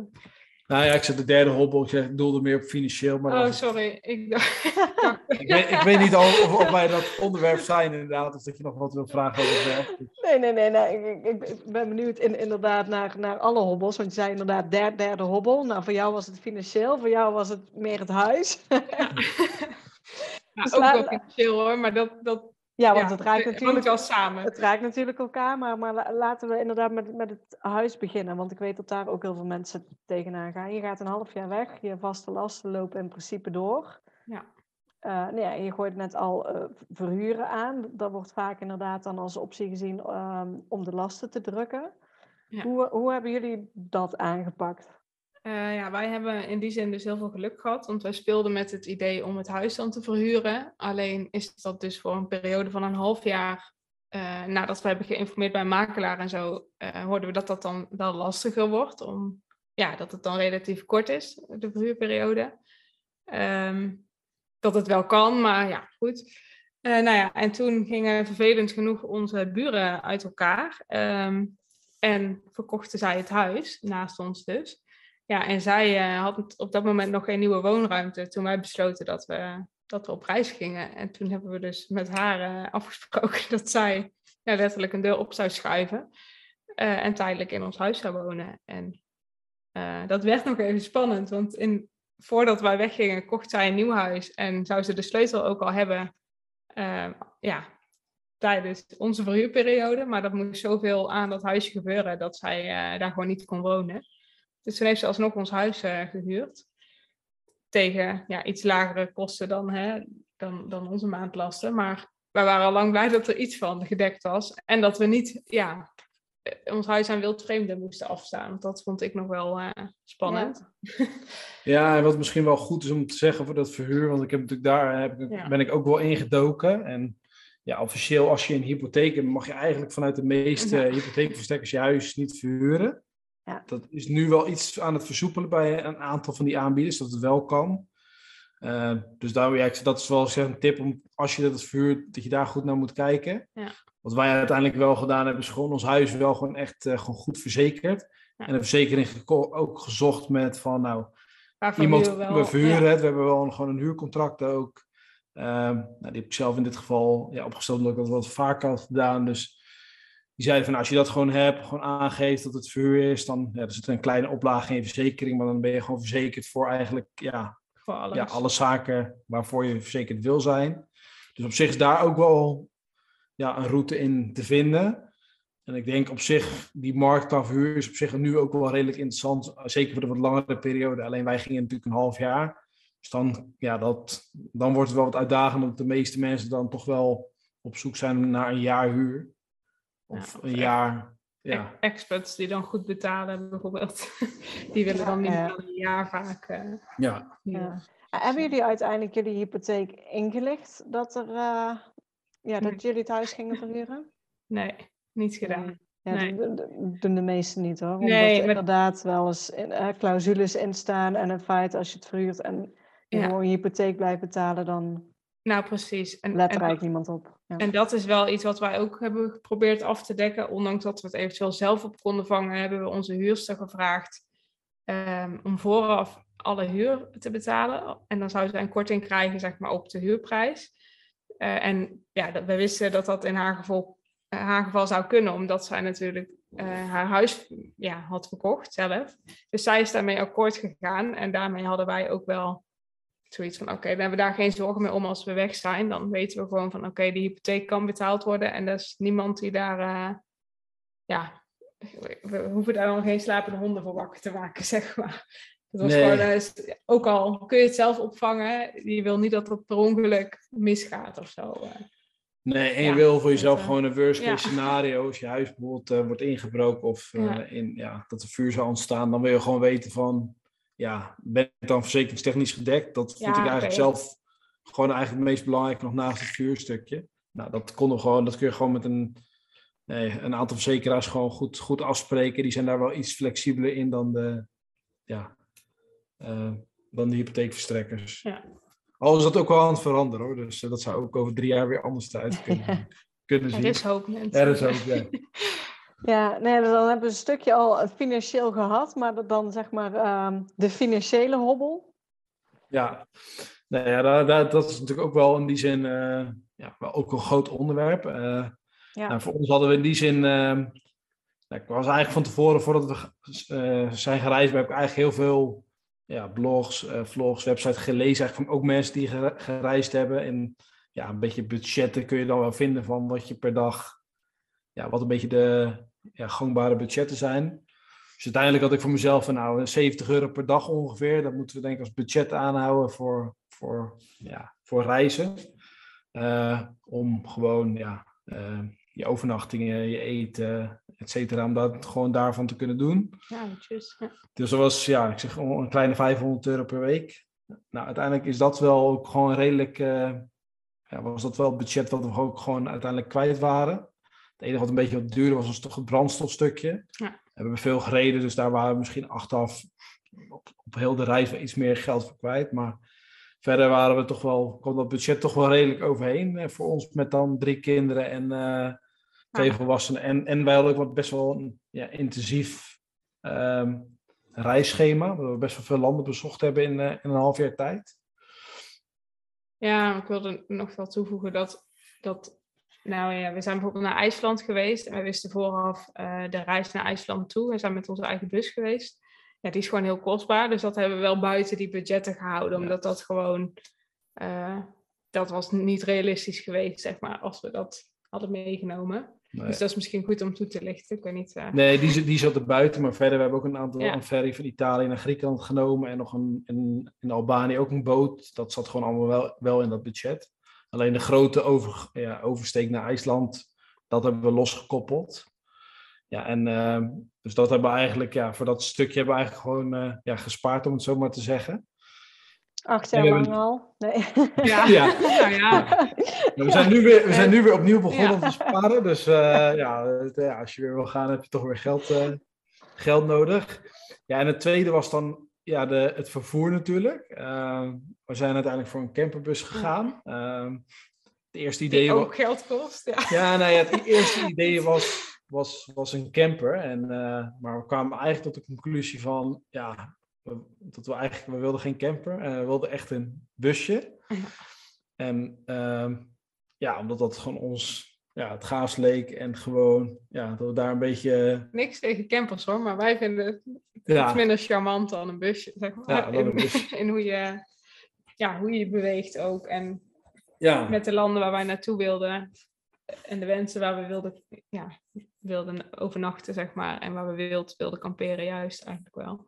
Nou ja, ik zet de derde hobbel. Ik doelde meer op financieel. Maar oh, sorry. Ik, dacht... ik, weet, ik weet niet of, of wij dat onderwerp zijn inderdaad. Of dat je nog wat wil vragen over het werk. Nee, nee, nee. nee. Ik, ik, ik, ben benieuwd in, inderdaad naar, naar alle hobbels. Want je zei inderdaad derde, derde hobbel. Nou, voor jou was het financieel. Voor jou was het meer het huis. Ja. ja, dus ook wel financieel hoor. Maar dat, dat, ja, want ja, het raakt natuurlijk wel samen. Het raakt natuurlijk elkaar, maar, maar laten we inderdaad met, met het huis beginnen. Want ik weet dat daar ook heel veel mensen tegenaan gaan. Je gaat een half jaar weg, je vaste lasten lopen in principe door. Ja. Uh, nee, ja, je gooit net al uh, verhuren aan. Dat wordt vaak inderdaad dan als optie gezien um, om de lasten te drukken. Ja. Hoe, hoe hebben jullie dat aangepakt? Uh, ja, wij hebben in die zin dus heel veel geluk gehad, want wij speelden met het idee om het huis dan te verhuren. Alleen is dat dus voor een periode van een half jaar, uh, nadat we hebben geïnformeerd bij makelaar en zo, uh, hoorden we dat dat dan wel lastiger wordt, om, ja, dat het dan relatief kort is, de verhuurperiode. Um, dat het wel kan, maar ja, goed. nou ja, en toen gingen vervelend genoeg onze buren uit elkaar um, en verkochten zij het huis, naast ons dus. Ja, en zij uh, had op dat moment nog geen nieuwe woonruimte toen wij besloten dat we, dat we op reis gingen. En toen hebben we dus met haar uh, afgesproken dat zij ja, letterlijk een deur op zou schuiven uh, en tijdelijk in ons huis zou wonen. En dat werd nog even spannend, want in, voordat wij weggingen kocht zij een nieuw huis en zou ze de sleutel ook al hebben ja, tijdens onze verhuurperiode. Maar dat moest zoveel aan dat huisje gebeuren dat zij daar gewoon niet kon wonen. Dus toen heeft ze alsnog ons huis uh, gehuurd. Tegen ja, iets lagere kosten dan, hè, dan, dan onze maandlasten. Maar wij waren al lang blij dat er iets van gedekt was. En dat we niet ja, ons huis aan wildvreemden moesten afstaan. Want dat vond ik nog wel uh, spannend. Ja. ja, en wat misschien wel goed is om te zeggen voor dat verhuur. Want ik heb natuurlijk daar heb ik, ja. ben ik ook wel ingedoken. En ja, officieel als je een hypotheek hebt, mag je eigenlijk vanuit de meeste ja. hypotheekverstrekkers je huis niet verhuren. Ja. Dat is nu wel iets aan het versoepelen bij een aantal van die aanbieders, dat het wel kan. Uh, dus daar, ja, dat is wel zeg, een tip om, als je dat verhuurt, dat je daar goed naar moet kijken. Ja. Wat wij uiteindelijk wel gedaan hebben, is gewoon ons huis wel gewoon echt uh, gewoon goed verzekerd. Ja. En de verzekering ook gezocht met van, nou, Waarvan iemand, wel, we verhuren het, we hebben wel een, gewoon een huurcontract ook. Ehm, nou, die heb ik zelf in dit geval ja, opgesteld omdat ik dat wat vaker had gedaan. Dus die zeiden van nou, als je dat gewoon hebt, gewoon aangeeft dat het verhuur is, dan ja, er zit een kleine oplage in je verzekering, maar dan ben je gewoon verzekerd voor eigenlijk ja, Voor alles. ja, alle zaken waarvoor je verzekerd wil zijn. Dus op zich is daar ook wel ja, een route in te vinden. En ik denk op zich, die markt qua verhuur is op zich nu ook wel redelijk interessant. Zeker voor de wat langere periode. Alleen wij gingen natuurlijk een half jaar. Dus dan, ja, dat, dan wordt het wel wat uitdagend. Omdat de meeste mensen dan toch wel op zoek zijn naar een jaar huur. Of een echt- jaar. Ja, Ex- Experts die dan goed betalen, bijvoorbeeld. Die willen dan niet Ja. een jaar vaak. eh, ja. Ja. Hebben jullie uiteindelijk jullie hypotheek ingelicht dat, er, eh, ja, dat Nee. jullie het huis gingen verhuren? Nee, niet gedaan. Ja, Nee. dat doen- de meesten niet hoor. Omdat Nee, er maar- inderdaad wel eens in, eh, clausules in staan en in feite als je het verhuurt en je Ja. gewoon je hypotheek blijft betalen, dan Nou, precies. En, let en er eigenlijk niemand op. Ja. En dat is wel iets wat wij ook hebben geprobeerd af te dekken. Ondanks dat we het eventueel zelf op konden vangen, hebben we onze huurster gevraagd ehm, om vooraf alle huur te betalen. En dan zou zij een korting krijgen zeg maar, op de huurprijs. Eh, en ja, dat, we wisten dat dat in haar geval, eh, haar geval zou kunnen, omdat zij natuurlijk eh, haar huis ja, had verkocht zelf. Dus zij is daarmee akkoord gegaan. En daarmee hadden wij ook wel zoiets van, oké, dan hebben we daar geen zorgen meer om als we weg zijn. Dan weten we gewoon van, oké, de hypotheek kan betaald worden. En er is niemand die daar, eh, ja, we hoeven daar dan geen slapende honden voor wakker te maken, zeg maar. Dat was Nee. gewoon, eh, ook al kun je het zelf opvangen, je wil niet dat het per ongeluk misgaat of zo. eh. Nee, en je Ja, wil voor jezelf gewoon een worst case ja. scenario. Als je huis bijvoorbeeld wordt ingebroken of Ja. In, ja, dat er vuur zou ontstaan, dan wil je gewoon weten van, ja, ben ik dan verzekeringstechnisch gedekt? Dat Ja, vind ik eigenlijk zelf gewoon eigenlijk het meest belangrijke nog naast het vuurstukje. Nou, dat konden gewoon, dat kun je gewoon met een, nee, een aantal verzekeraars gewoon goed, goed afspreken. Die zijn daar wel iets flexibeler in dan de, ja, eh, dan de hypotheekverstrekkers. Ja. Al is dat ook wel aan het veranderen hoor, dus eh, dat zou ook over drie jaar weer anders eruit kunnen, kunnen zien. Er is hoop, mensen. Er is ook, ja. Ja, nee, dus dan hebben we een stukje al financieel gehad, maar dat dan zeg maar ehm, de financiële hobbel. Ja, nou ja daar, daar- dat is natuurlijk ook wel in die zin eh, ja, wel ook een groot onderwerp. Eh, Ja. nou, voor ons hadden we in die zin, ehm, nou, ik was eigenlijk van tevoren, voordat we eh, zijn gereisd, heb ik eigenlijk heel veel ja, blogs, vlogs, websites gelezen, eigenlijk van ook mensen die gere- gereisd hebben. En ja, een beetje budgetten kun je dan wel vinden van wat je per dag, ja, wat een beetje de ja, gangbare budgetten zijn. Dus uiteindelijk had ik voor mezelf van nou 70 euro per dag ongeveer. Dat moeten we denk ik als budget aanhouden voor, voor, ja, voor reizen. Eh, om gewoon ja, eh, je overnachtingen, je eten, et cetera, om dat gewoon daarvan te kunnen doen. Ja, netjes. Ja. Dus dat was, ja, ik zeg een kleine 500 euro per week. Nou, uiteindelijk is dat wel ook gewoon redelijk, eh, ja, was dat wel het budget wat we ook gewoon uiteindelijk kwijt waren. Het enige wat een beetje wat duurder was, was toch het brandstofstukje. Ja. We hebben veel gereden, dus daar waren we misschien achteraf op, op heel de reis wel iets meer geld voor kwijt. Maar verder waren we toch wel, kwam dat budget toch wel redelijk overheen eh, voor ons met dan drie kinderen en eh, twee Ja. volwassenen. En, en wij hadden ook wat best wel een ja, intensief ehm, reisschema, waar we best wel veel landen bezocht hebben in, eh, in een half jaar tijd. Ja, ik wilde nog wel toevoegen dat, dat nou ja, we zijn bijvoorbeeld naar IJsland geweest en we wisten vooraf eh, de reis naar IJsland toe. We zijn met onze eigen bus geweest. Ja, die is gewoon heel kostbaar, dus dat hebben we wel buiten die budgetten gehouden, Ja. omdat dat gewoon, eh, dat was niet realistisch geweest, zeg maar, als we dat hadden meegenomen. Nee. Dus dat is misschien goed om toe te lichten, ik weet niet. eh, Nee, die, die zat er buiten, maar verder we hebben ook een aantal Ja. een ferry van Italië naar Griekenland genomen en nog een, in, in Albanië ook een boot. Dat zat gewoon allemaal wel, wel in dat budget. Alleen de grote over, ja, oversteek naar IJsland, dat hebben we losgekoppeld. Ja, en ehm, dus dat hebben we eigenlijk, ja, voor dat stukje hebben we eigenlijk gewoon eh, ja, gespaard, om het zo maar te zeggen. Acht jaar lang hebben- al. Nee. Ja, Ja. nou ja. Ja, we, zijn nu weer, we zijn nu weer opnieuw begonnen te sparen. Dus eh, ja, het, ja, als je weer wil gaan, heb je toch weer geld, eh, geld nodig. Ja, en het tweede was dan ja, de, het vervoer natuurlijk. Eh, we zijn uiteindelijk voor een camperbus gegaan. Eh, het eerste idee Die ook geld kost, ja. ja, nou ja, het eerste idee was, was, was een camper. En, eh, maar we kwamen eigenlijk tot de conclusie van, ja, we, dat we eigenlijk, we wilden geen camper. eh, we wilden echt een busje. En ehm, ja, omdat dat gewoon ons ja, het gaafst leek en gewoon ja, dat we daar een beetje... Niks tegen campers hoor, maar wij vinden het Ja. iets minder charmant dan een busje, zeg maar. Ja, in, in hoe, je, ja, hoe je je beweegt ook. En Ja, met de landen waar wij naartoe wilden en de wensen waar we wilden, ja, wilden overnachten, zeg maar. En waar we wild wilden kamperen, juist eigenlijk wel.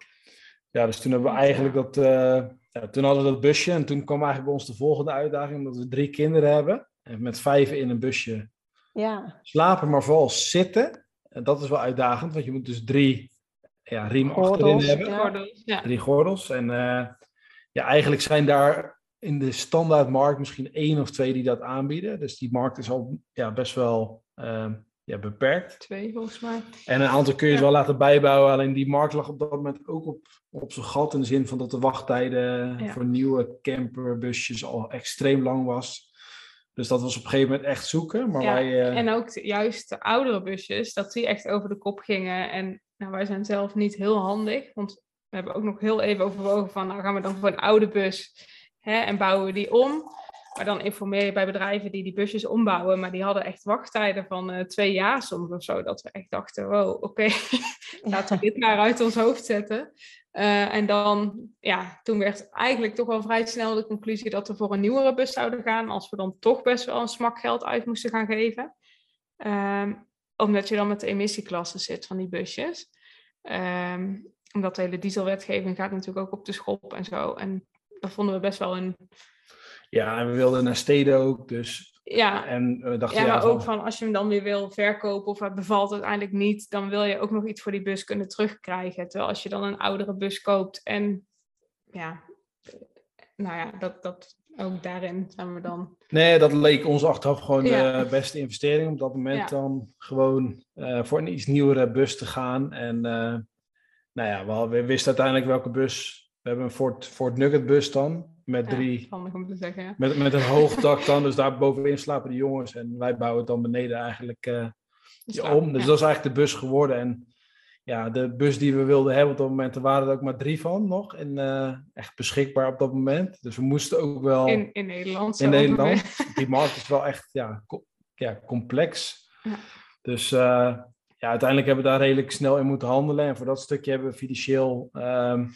ja, dus toen hebben we eigenlijk dat... eh, ja, toen hadden we dat busje en toen kwam eigenlijk bij ons de volgende uitdaging, omdat we drie kinderen hebben. En met vijf in een busje Ja, slapen, maar vooral zitten. En dat is wel uitdagend, want je moet dus drie ja, riemen Gordels, achterin hebben. Ja. Gordels, ja. Drie gordels. En eh, ja, eigenlijk zijn daar in de standaardmarkt misschien één of twee die dat aanbieden. Dus die markt is al ja, best wel eh, ja, beperkt. Twee volgens mij. En een aantal kun je Ja. wel laten bijbouwen. Alleen die markt lag op dat moment ook op, op zijn gat. In de zin van dat de wachttijden Ja. voor nieuwe camperbusjes al extreem lang was. Dus dat was op een gegeven moment echt zoeken. Maar Ja, wij, eh, En ook de- juist de oudere busjes, dat die echt over de kop gingen. En nou, wij zijn zelf niet heel handig, want we hebben ook nog heel even overwogen van, nou gaan we dan voor een oude bus hè, en bouwen we die om. Maar dan informeer je bij bedrijven die die busjes ombouwen, maar die hadden echt wachttijden van eh, twee jaar soms of zo. Dat we echt dachten, wow, oké, laten we dit maar uit ons hoofd zetten. Eh, en dan, ja, toen werd eigenlijk toch wel vrij snel de conclusie dat we voor een nieuwere bus zouden gaan, als we dan toch best wel een smak geld uit moesten gaan geven. Ehm, omdat je dan met de emissieklassen zit van die busjes. Ehm, omdat de hele dieselwetgeving gaat natuurlijk ook op de schop en zo. En dat vonden we best wel een, ja, en we wilden naar steden ook. Dus, ja, en we dachten, ja, maar ook van als je hem dan weer wil verkopen of het bevalt uiteindelijk niet, dan wil je ook nog iets voor die bus kunnen terugkrijgen. Terwijl als je dan een oudere bus koopt en ja, nou ja, dat, dat ook daarin zijn we dan. Nee, dat leek ons achteraf gewoon Ja. de beste investering. Op dat moment Ja. dan gewoon eh, voor een iets nieuwere bus te gaan. En eh, nou ja, we, we wisten uiteindelijk welke bus. We hebben een Ford, Ford Nugget bus dan. Met, Ja, drie, handig om te zeggen. Ja. met, met een hoog dak dan. Dus daar bovenin slapen de jongens. En wij bouwen het dan beneden eigenlijk eh, ja, om. Dus ja. dat is eigenlijk de bus geworden. En ja, de bus die we wilden hebben op dat moment, er waren er ook maar drie van nog. En eh, echt beschikbaar op dat moment. Dus we moesten ook wel in, in Nederland. in. Nederland. Die markt is wel echt ja, co- ja, complex. Ja. Dus eh, ja, uiteindelijk hebben we daar redelijk snel in moeten handelen. En voor dat stukje hebben we financieel ehm,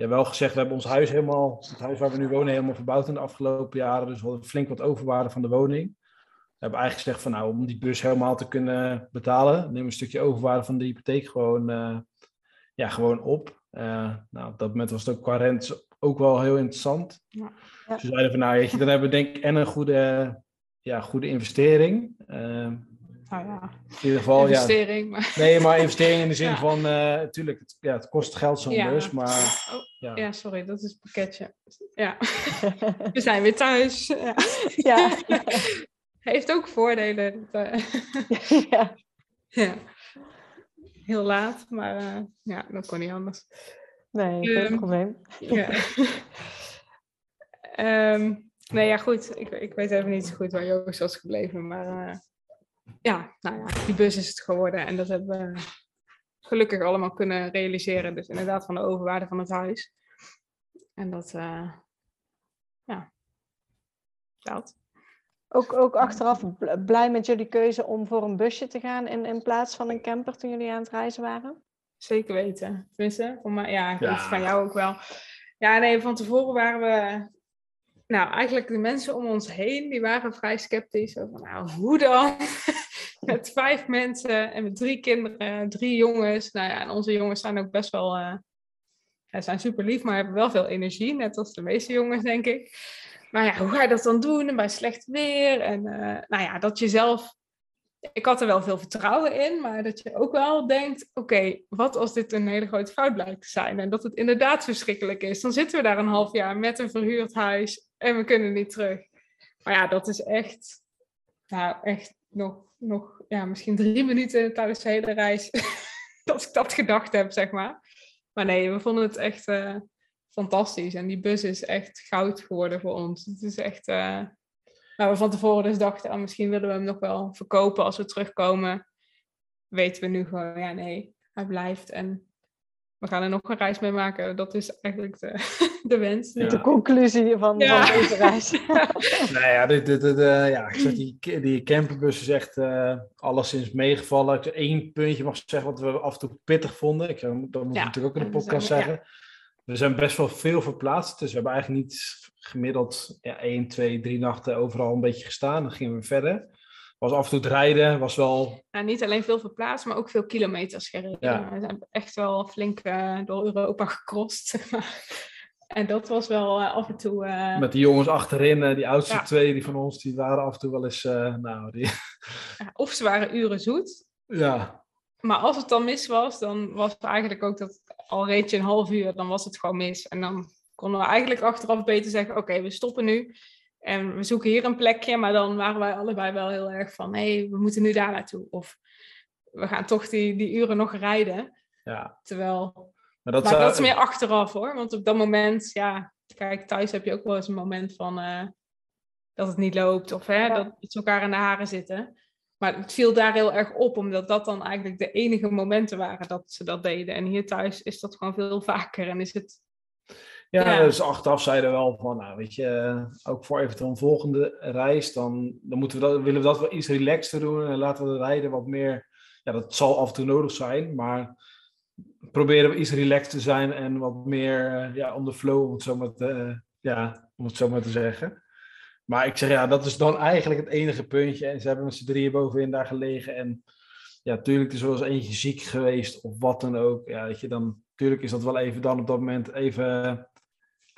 ja, wel gezegd, we hebben ons huis helemaal, het huis waar we nu wonen, helemaal verbouwd in de afgelopen jaren. Dus we hadden flink wat overwaarde van de woning. We hebben eigenlijk gezegd van nou, om die bus helemaal te kunnen betalen, neem een stukje overwaarde van de hypotheek gewoon, eh, ja, gewoon op. Eh, nou, op dat moment was het ook qua rente ook wel heel interessant. Ja. Ja. Dus we zeiden van nou, weet je, dan hebben we denk ik en een goede, ja, goede investering. Eh, Nou ja, in ieder geval, ja, investering. Maar, Nee, maar investering in de zin Ja. van, eh tuurlijk, het, ja, het kost geld zo'n Ja. bus, maar Oh, ja. ja, sorry, dat is het pakketje. Ja, we zijn weer thuis. Ja. ja. Heeft ook voordelen. dat, eh, ja. ja. Heel laat, maar eh, ja, dat kon niet anders. Nee, geen Ehm, probleem. Ja. Ehm, nee, ja, goed. Ik, ik weet even niet zo goed waar Joost was gebleven. Maar eh, ja, nou ja, die bus is het geworden. En dat hebben we gelukkig allemaal kunnen realiseren. Dus inderdaad van de overwaarde van het huis. En dat, eh, ja, dat. Ook, ook achteraf bl- blij met jullie keuze om voor een busje te gaan in, in plaats van een camper toen jullie aan het reizen waren? Zeker weten. Tenminste, voor mij, ja, ik Ja. van jou ook wel. Ja, nee, van tevoren waren we... Nou, eigenlijk de mensen om ons heen, die waren vrij sceptisch. Van, nou, hoe dan? met vijf mensen en met drie kinderen, drie jongens. Nou ja, en onze jongens zijn ook best wel... ja, zijn super lief, maar hebben wel veel energie. Net als de meeste jongens, denk ik. Maar ja, hoe ga je dat dan doen? En bij slecht weer. En eh, nou ja, dat je zelf ik had er wel veel vertrouwen in, maar dat je ook wel denkt: oké, wat als dit een hele grote fout blijkt te zijn en dat het inderdaad verschrikkelijk is? Dan zitten we daar een half jaar met een verhuurd huis en we kunnen niet terug. Maar ja, dat is echt, nou, echt nog, nog ja, misschien drie minuten tijdens de hele reis dat ik dat gedacht heb, zeg maar. Maar nee, we vonden het echt eh, fantastisch en die bus is echt goud geworden voor ons. Het is echt. eh, waar we van tevoren dus dachten, ah, misschien willen we hem nog wel verkopen als we terugkomen. Weten we nu gewoon, ja nee, hij blijft. En we gaan er nog een reis mee maken. Dat is eigenlijk de, de wens. Ja. De conclusie van, Ja. van deze reis. Nou ja, dit, dit, dit, eh, ja ik zeg, die, die camperbus is echt eh alleszins meegevallen. Ik één puntje mag zeggen wat we af en toe pittig vonden. Ik, zeg, dat moet ik natuurlijk ook in de podcast zijn- zeggen. We zijn best wel veel verplaatst. Dus we hebben eigenlijk niet gemiddeld ja, één, twee, drie nachten overal een beetje gestaan. Dan gingen we verder. Was af en toe het rijden, was wel Nou, niet alleen veel verplaatst, maar ook veel kilometers gereden. Ja. We zijn echt wel flink eh, door Europa gecrossed, zeg maar. En dat was wel eh, af en toe... eh, met die jongens achterin. die oudste Ja. twee die van ons, die waren af en toe wel eens... nou, die, ja, of ze waren uren zoet. ja, Maar als het dan mis was, dan was het eigenlijk ook dat... Al reed je een half uur, dan was het gewoon mis. En dan konden we eigenlijk achteraf beter zeggen... Oké, we stoppen nu. En we zoeken hier een plekje. Maar dan waren wij allebei wel heel erg van... Hé, we moeten nu daar naartoe. Of we gaan toch die, die uren nog rijden. ja. Terwijl Maar dat, maar zou- dat is meer achteraf hoor. Want op dat moment, ja, kijk, thuis heb je ook wel eens een moment van eh, dat het niet loopt of hè, Ja. dat ze elkaar in de haren zitten. Maar het viel daar heel erg op, omdat dat dan eigenlijk de enige momenten waren dat ze dat deden. En hier thuis is dat gewoon veel vaker en is het, Ja, Ja. dus achteraf zeiden we wel van, nou weet je, eh, ook voor eventueel een volgende reis, dan, dan moeten we dat, willen we dat wel iets relaxter doen en laten we de rijden wat meer, ja dat zal af en toe nodig zijn, maar proberen we iets relaxed te zijn en wat meer eh, ja, on the flow, om het zo maar te, eh, ja, om het zo maar te zeggen. Maar ik zeg ja, dat is dan eigenlijk het enige puntje en ze hebben met z'n drieën bovenin daar gelegen en ja, tuurlijk is er wel eens eentje ziek geweest of wat dan ook, ja, weet je, dan, tuurlijk is dat wel even dan op dat moment even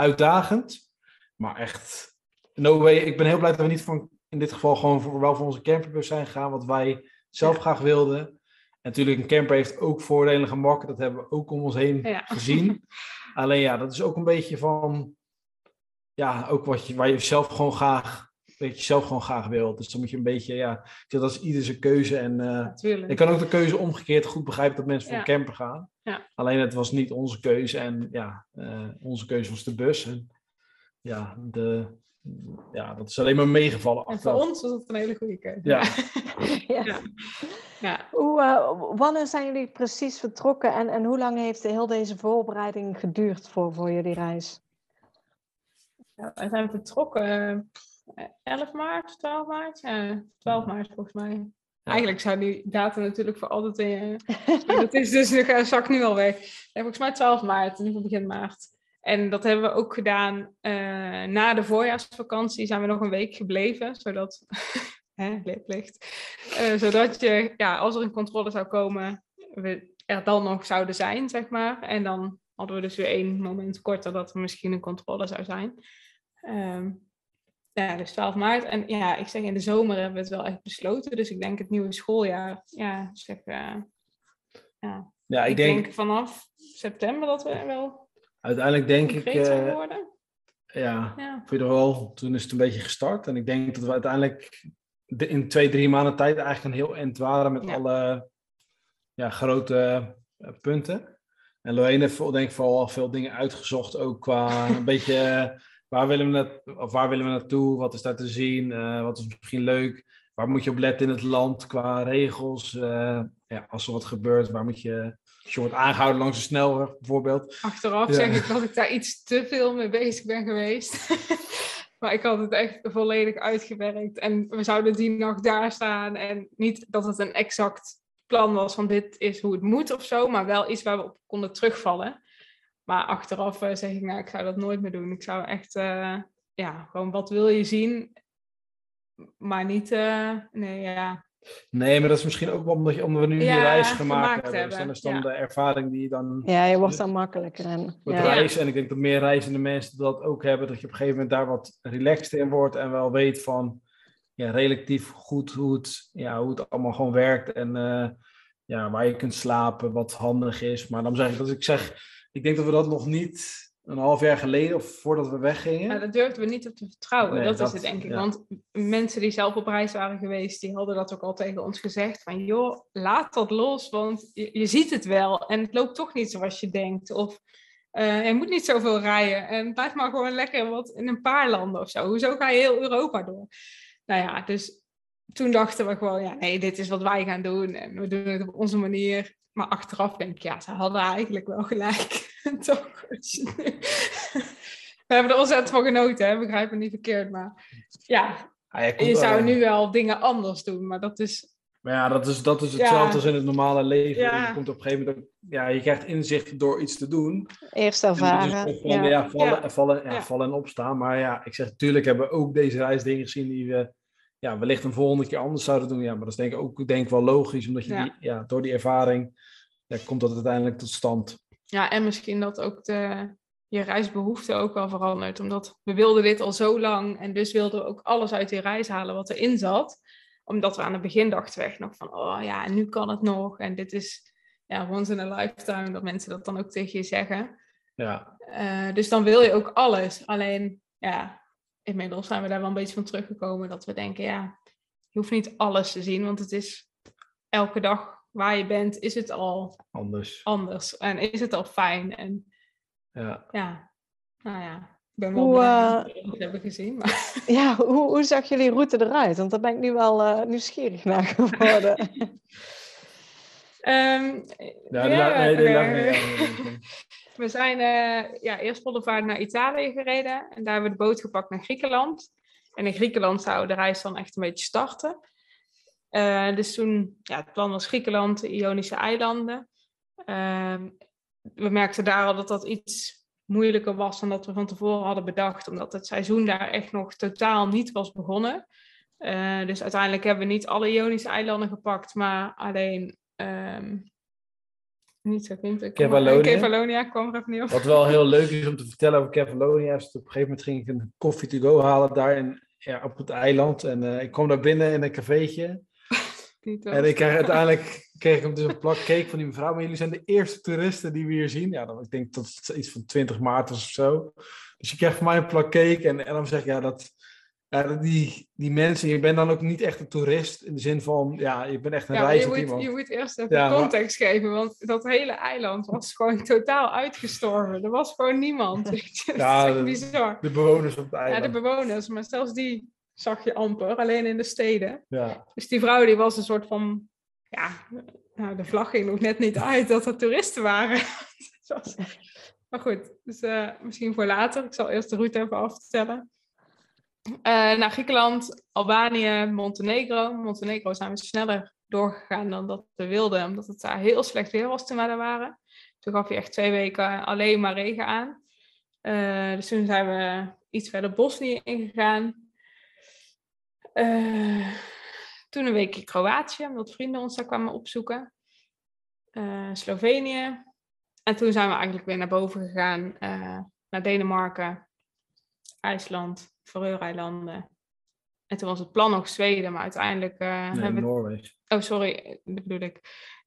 uitdagend. Maar echt, no way. Ik ben heel blij dat we niet van, in dit geval gewoon voor, wel voor onze camperbus zijn gegaan, wat wij zelf Ja. graag wilden. En natuurlijk, een camper heeft ook voordelen en gemakken. Dat hebben we ook om ons heen Ja. gezien. Alleen ja, dat is ook een beetje van, ja, ook wat je, waar je zelf gewoon graag, weet je zelf gewoon graag wil. Dus dan moet je een beetje, ja, dat is ieder zijn keuze. En eh, ik kan ook de keuze omgekeerd goed begrijpen dat mensen voor Ja. een camper gaan. Ja. Alleen het was niet onze keuze en ja, eh, onze keuze was de bus. En ja, de, ja, dat is alleen maar meegevallen. En voor ons was het een hele goede keuze. Ja. Ja. Ja. ja. Hoe, eh, wanneer zijn jullie precies vertrokken en, en hoe lang heeft heel deze voorbereiding geduurd voor, voor jullie reis? Ja, wij zijn vertrokken 11 maart, 12 maart. Ja, 12 maart volgens mij. Eigenlijk zou die datum natuurlijk voor altijd in je... dat is dus nog een zak nu al weg. Nee, volgens mij 12 maart, in ieder geval begin maart. En dat hebben we ook gedaan eh, na de voorjaarsvakantie. Zijn we nog een week gebleven, zodat... hè, leerplicht. Eh, zodat je, ja, als er een controle zou komen, we er dan nog zouden zijn, zeg maar. En dan hadden we dus weer één moment korter dat er misschien een controle zou zijn. Ehm, ja, dus 12 maart. En ja, ik zeg in de zomer hebben we het wel echt besloten. Dus ik denk het nieuwe schooljaar. Ja, zeg. eh, ja, Ja, ik, ik denk, denk, vanaf september dat we wel uiteindelijk denk ik, geworden. ja, Ja. voor geval, toen is het een beetje gestart. En ik denk dat we uiteindelijk de- in twee, drie maanden tijd eigenlijk een heel eind waren met Ja. alle ja, grote eh, punten. En Lorraine heeft denk ik vooral al veel dingen uitgezocht, ook qua een beetje waar willen, we na- of waar willen we naartoe, wat is daar te zien, eh, wat is misschien leuk, waar moet je op letten in het land qua regels, eh, ja, als er wat gebeurt, waar moet je, als je wordt aangehouden langs de snelweg bijvoorbeeld. Achteraf Ja. zeg ik dat ik daar iets te veel mee bezig ben geweest. maar ik had het echt volledig uitgewerkt. En we zouden die nacht daar staan. En niet dat het een exact plan was van dit is hoe het moet of zo. Maar wel iets waar we op konden terugvallen. Maar achteraf eh, zeg ik, nou, ik zou dat nooit meer doen. Ik zou echt, eh, ja, gewoon wat wil je zien? Maar niet, eh, nee, ja. Nee, maar dat is misschien ook wel omdat, je, omdat we nu die Ja, reis gemaakt, gemaakt hebben. Dus hebben, dan is dan ja. de ervaring die je dan Ja, je wordt dan makkelijker. En, met ja. reizen. En ik denk dat meer reizende mensen dat ook hebben. Dat je op een gegeven moment daar wat relaxed in wordt. En wel weet van ja, relatief goed hoe het, ja, hoe het allemaal gewoon werkt. En eh, ja, waar je kunt slapen, wat handig is. Maar dan zeg ik dat ik zeg, ik denk dat we dat nog niet een half jaar geleden of voordat we weggingen. Maar daar durfden we niet op te vertrouwen. Nee, dat, dat- is het, denk ik. ja. Want mensen die zelf op reis waren geweest, die hadden dat ook al tegen ons gezegd. Van joh, laat dat los, want je, je ziet het wel. En het loopt toch niet zoals je denkt. Of eh, je moet niet zoveel rijden. En blijf maar gewoon lekker wat in een paar landen of zo. Hoezo ga je heel Europa door? Nou ja, dus toen dachten we gewoon, ja, nee, dit is wat wij gaan doen. En we doen het op onze manier. Maar achteraf denk ik, ja, ze hadden eigenlijk wel gelijk. Toch? We hebben er ontzettend van genoten, hè? begrijp me niet verkeerd. Maar ja, Ah, je zou nu wel dingen anders doen, maar dat is Maar ja, dat is, dat is hetzelfde Ja. als in het normale leven. Ja. Je komt op een gegeven moment, ja, je krijgt inzicht door iets te doen. Eerst ervaren. ja. Ja. vallen, Ja. en vallen, ja, Ja. vallen en opstaan. Maar ja, ik zeg, natuurlijk hebben we ook deze reis dingen gezien die we ja, wellicht een volgende keer anders zouden doen. Ja, maar dat is denk ik ook denk ik wel logisch, omdat je Ja. Die, ja, door die ervaring ja, komt dat uiteindelijk tot stand. Ja, en misschien dat ook de, je reisbehoefte ook wel verandert. Omdat we wilden dit al zo lang en dus wilden we ook alles uit die reis halen wat erin zat. Omdat we aan het begin dachten we echt nog van, oh ja, en nu kan het nog. En dit is ja, once in a lifetime, dat mensen dat dan ook tegen je zeggen. Ja, Eh, dus dan wil je ook alles. Alleen, ja, inmiddels zijn we daar wel een beetje van teruggekomen. Dat we denken, ja, je hoeft niet alles te zien. Want het is elke dag waar je bent, is het al anders. anders. En is het al fijn. En Ja. ja, nou ja, ik ben wel Hoe, blij dat we het hebben gezien. Maar Ja, hoe, hoe zag jullie route eruit? Want daar ben ik nu wel eh, nieuwsgierig naar geworden. Ehm, Ja, la- nee, die We zijn eh, ja, eerst vaart naar Italië gereden en daar hebben we de boot gepakt naar Griekenland. En in Griekenland zou de reis dan echt een beetje starten. Eh, dus toen, ja, het plan was Griekenland, de Ionische eilanden. Ehm, we merkten daar al dat dat iets moeilijker was dan dat we van tevoren hadden bedacht, omdat het seizoen daar echt nog totaal niet was begonnen. Eh, dus uiteindelijk hebben we niet alle Ionische eilanden gepakt, maar alleen. ehm, niet zo vindt ik. Kefalonia. Kefalonia kwam er even niet op. Wat wel heel leuk is om te vertellen over Kefalonia, is dat op een gegeven moment ging ik een koffie to go halen daar in, ja, op het eiland. En eh, ik kwam daar binnen in een cafeetje. En ik kreeg uiteindelijk kreeg ik hem dus een plak cake van die mevrouw. Maar jullie zijn de eerste toeristen die we hier zien. Ja, dan, ik denk dat het iets van 20 maart was of zo. Dus je krijgt van mij een plak cake. En, en dan zeg ik, ja, dat, ja, die, die mensen, je bent dan ook niet echt een toerist. In de zin van, ja, je bent echt een Ja, je moet, je moet eerst even Ja, maar- context geven, want dat hele eiland was gewoon totaal uitgestorven. Er was gewoon niemand. Ja, dat is bizar. De bewoners op het Ja, eiland. de bewoners, maar zelfs die zag je amper, alleen in de steden. Ja, Dus die vrouw die was een soort van, ja, nou, de vlag ging nog net niet uit dat er toeristen waren. Maar goed, dus eh, misschien voor later. Ik zal eerst de route even afvertellen. Naar Griekenland, Albanië, Montenegro. Montenegro zijn we sneller doorgegaan dan dat we wilden, omdat het daar heel slecht weer was toen we daar waren. Toen gaf je echt twee weken alleen maar regen aan. Eh, dus toen zijn we iets verder Bosnië ingegaan. Eh, toen een weekje Kroatië, omdat vrienden ons daar kwamen opzoeken. Slovenië. En toen zijn we eigenlijk weer naar boven gegaan. naar Denemarken, IJsland, Faroe-eilanden. En toen was het plan nog Zweden, maar uiteindelijk eh, nee, hebben we... Noorwegen. Oh, sorry, dat bedoel ik.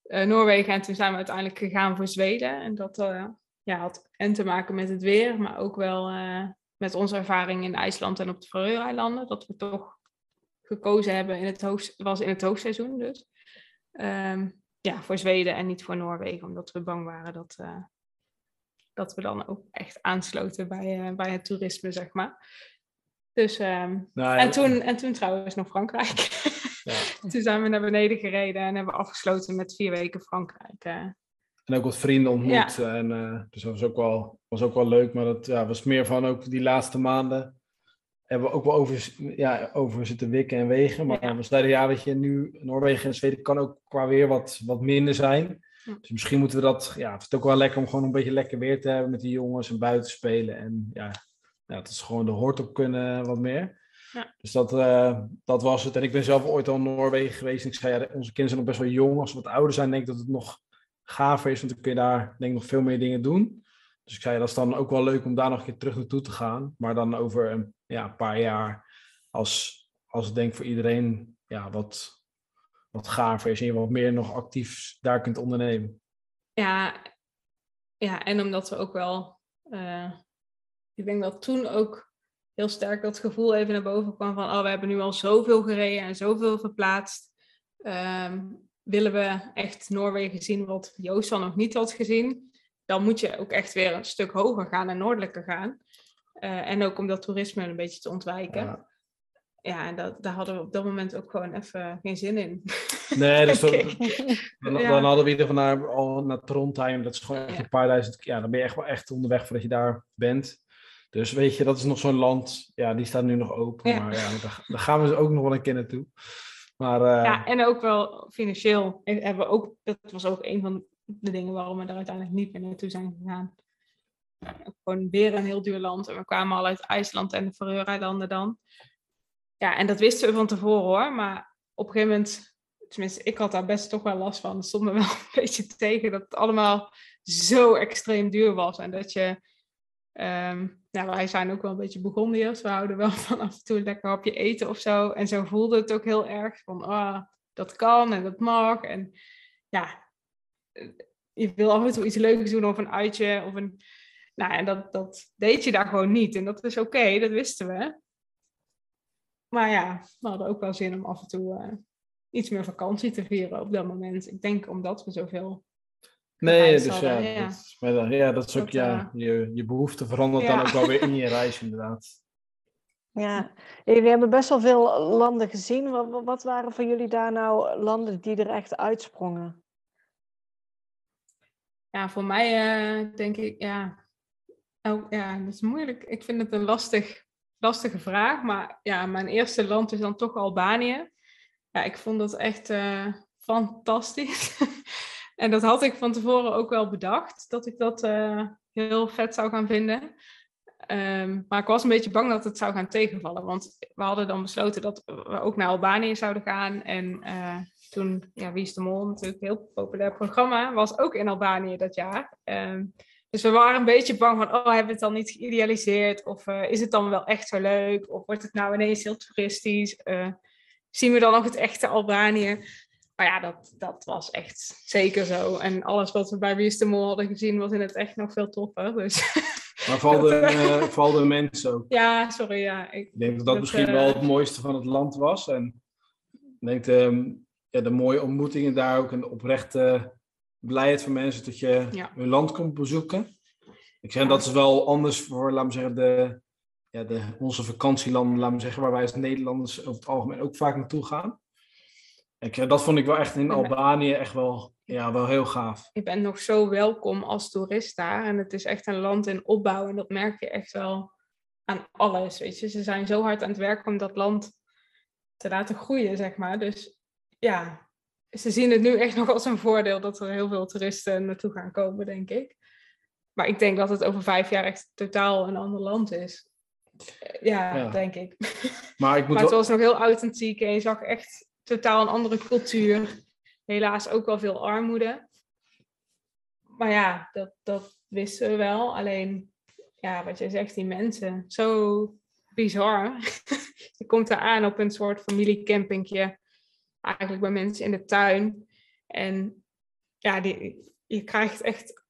Eh, Noorwegen. En toen zijn we uiteindelijk gegaan voor Zweden. En dat eh, ja, had en te maken met het weer, maar ook wel eh, met onze ervaring in IJsland en op de Faroe-eilanden. Dat we toch gekozen hebben in het, hoog, was in het hoogseizoen dus. Ehm, ja, voor Zweden en niet voor Noorwegen, omdat we bang waren dat, eh, dat we dan ook echt aansloten bij, eh, bij het toerisme, zeg maar. Dus, ehm, Nou, en, toen, en toen trouwens nog Frankrijk. Ja. toen zijn we naar beneden gereden en hebben afgesloten met vier weken Frankrijk. eh. En ook wat vrienden ontmoet. En, eh, dus dat was ook, wel, was ook wel leuk. Maar dat ja, was meer van ook die laatste maanden. Hebben we ook wel over, ja, over zitten wikken en wegen. Maar Ja. we zeiden, ja, weet je, nu Noorwegen en Zweden kan ook qua weer wat, wat minder zijn. Ja. Dus misschien moeten we dat, ja, het is ook wel lekker om gewoon een beetje lekker weer te hebben met die jongens en buiten spelen. En ja, ja het is gewoon de hoort op kunnen wat meer. Ja. Dus dat, eh, dat was het. En ik ben zelf ooit al in Noorwegen geweest. En ik zei, ja, onze kinderen zijn nog best wel jong. Als ze wat ouder zijn, denk ik dat het nog gaver is. Want dan kun je daar denk ik nog veel meer dingen doen. Dus ik zei, dat is dan ook wel leuk om daar nog een keer terug naartoe te gaan. Maar dan over een ja, een paar jaar, als, als het denk ik voor iedereen ja, wat, wat gaver is. En je wat meer nog actief daar kunt ondernemen. Ja, ja, en omdat we ook wel, eh, ik denk dat toen ook heel sterk dat gevoel even naar boven kwam van, oh, we hebben nu al zoveel gereden en zoveel verplaatst. Ehm, willen we echt Noorwegen zien wat Joost dan nog niet had gezien, dan moet je ook echt weer een stuk hoger gaan en noordelijker gaan. Eh, en ook om dat toerisme een beetje te ontwijken. Ja. Ja, en dat, daar hadden we op dat moment ook gewoon even geen zin in. Nee, dus dan, Ja. hadden we ieder geval naar, al naar Trondheim. Dat is gewoon echt Ja. een paar duizend. Ja, dan ben je echt wel echt onderweg voordat je daar bent. Dus weet je, dat is nog zo'n land. Ja, die staat nu nog open. Ja. Maar ja, daar, daar gaan we dus ook nog wel een keer naartoe. Maar eh, Ja, en ook wel financieel hebben we ook, dat was ook een van de dingen waarom we daar uiteindelijk niet meer naartoe zijn gegaan. Gewoon weer een heel duur land. En we kwamen al uit IJsland en de Faroe-eilanden dan. Ja, en dat wisten we van tevoren hoor. Maar op een gegeven moment, tenminste, ik had daar best toch wel last van. Het stond me wel een beetje tegen dat het allemaal zo extreem duur was. En dat je, ehm, nou, wij zijn ook wel een beetje Burgondiërs. We houden wel van af en toe een lekker hapje eten of zo. En zo voelde het ook heel erg van, ah, dat kan en dat mag. En ja, eh, je wil af en toe iets leuks doen of een uitje of een... Nou, en dat, dat deed je daar gewoon niet. En dat is oké, dat wisten we. Maar ja, we hadden ook wel zin om af en toe eh, iets meer vakantie te vieren op dat moment. Ik denk omdat we zoveel... nee, dus ja, hadden, ja. Dat, is- maar dan- ja, dat is ook, ja, je, je behoefte verandert ja. dan ook wel weer in je reis inderdaad. Ja, jullie hebben best wel veel landen gezien. Wat, waren voor jullie daar nou landen die er echt uitsprongen? Ja, voor mij eh, denk ik, ja... Oh, ja, dat is moeilijk. Ik vind het een lastig, lastige vraag. Maar ja, mijn eerste land is dan toch Albanië. Ja, ik vond dat echt eh, fantastisch. en dat had ik van tevoren ook wel bedacht. Dat ik dat eh, heel vet zou gaan vinden. Ehm, maar ik was een beetje bang dat het zou gaan tegenvallen. Want we hadden dan besloten dat we ook naar Albanië zouden gaan. En eh, toen, ja, Wie is de Mol, natuurlijk een heel populair programma, was ook in Albanië dat jaar. Ehm, dus we waren een beetje bang van, oh, hebben we het dan niet geïdealiseerd? Of eh, is het dan wel echt zo leuk? Of wordt het nou ineens heel toeristisch? Zien we dan nog het echte Albanië? Maar ja, dat, dat was echt zeker zo. En alles wat we bij Wie hadden gezien, was in het echt nog veel toffer. Dus Maar vooral de, eh, vooral de mensen ook. ja, sorry, ja. Ik, Ik denk dat dat misschien eh, wel het mooiste van het land was. En ik denk de, ja, de mooie ontmoetingen daar ook en de oprechte blijheid van mensen dat je Ja. hun land komt bezoeken. Ik zeg, Ja. dat is wel anders voor, laten we zeggen, de, ja, de, onze vakantielanden, laten we zeggen, waar wij als Nederlanders over het algemeen ook vaak naartoe gaan. Ik, zeg, dat vond ik wel echt in Albanië echt wel, ja, wel heel gaaf. je bent nog zo welkom als toerist daar. En het is echt een land in opbouw. En dat merk je echt wel aan alles. Weet je. Ze zijn zo hard aan het werken om dat land te laten groeien, zeg maar. Dus ja, ze zien het nu echt nog als een voordeel dat er heel veel toeristen naartoe gaan komen, denk ik. Maar ik denk dat het over vijf jaar echt totaal een ander land is. Eh, Ja, Ja. denk ik. Maar ik moet Maar het wel, was nog heel authentiek en je zag echt totaal een andere cultuur. Helaas ook wel veel armoede. Maar ja, dat, dat wisten we wel. Alleen, ja, wat jij zegt, die mensen, zo bizar. je komt daar aan op een soort familiecampingje. Eigenlijk bij mensen in de tuin. En ja, je krijgt echt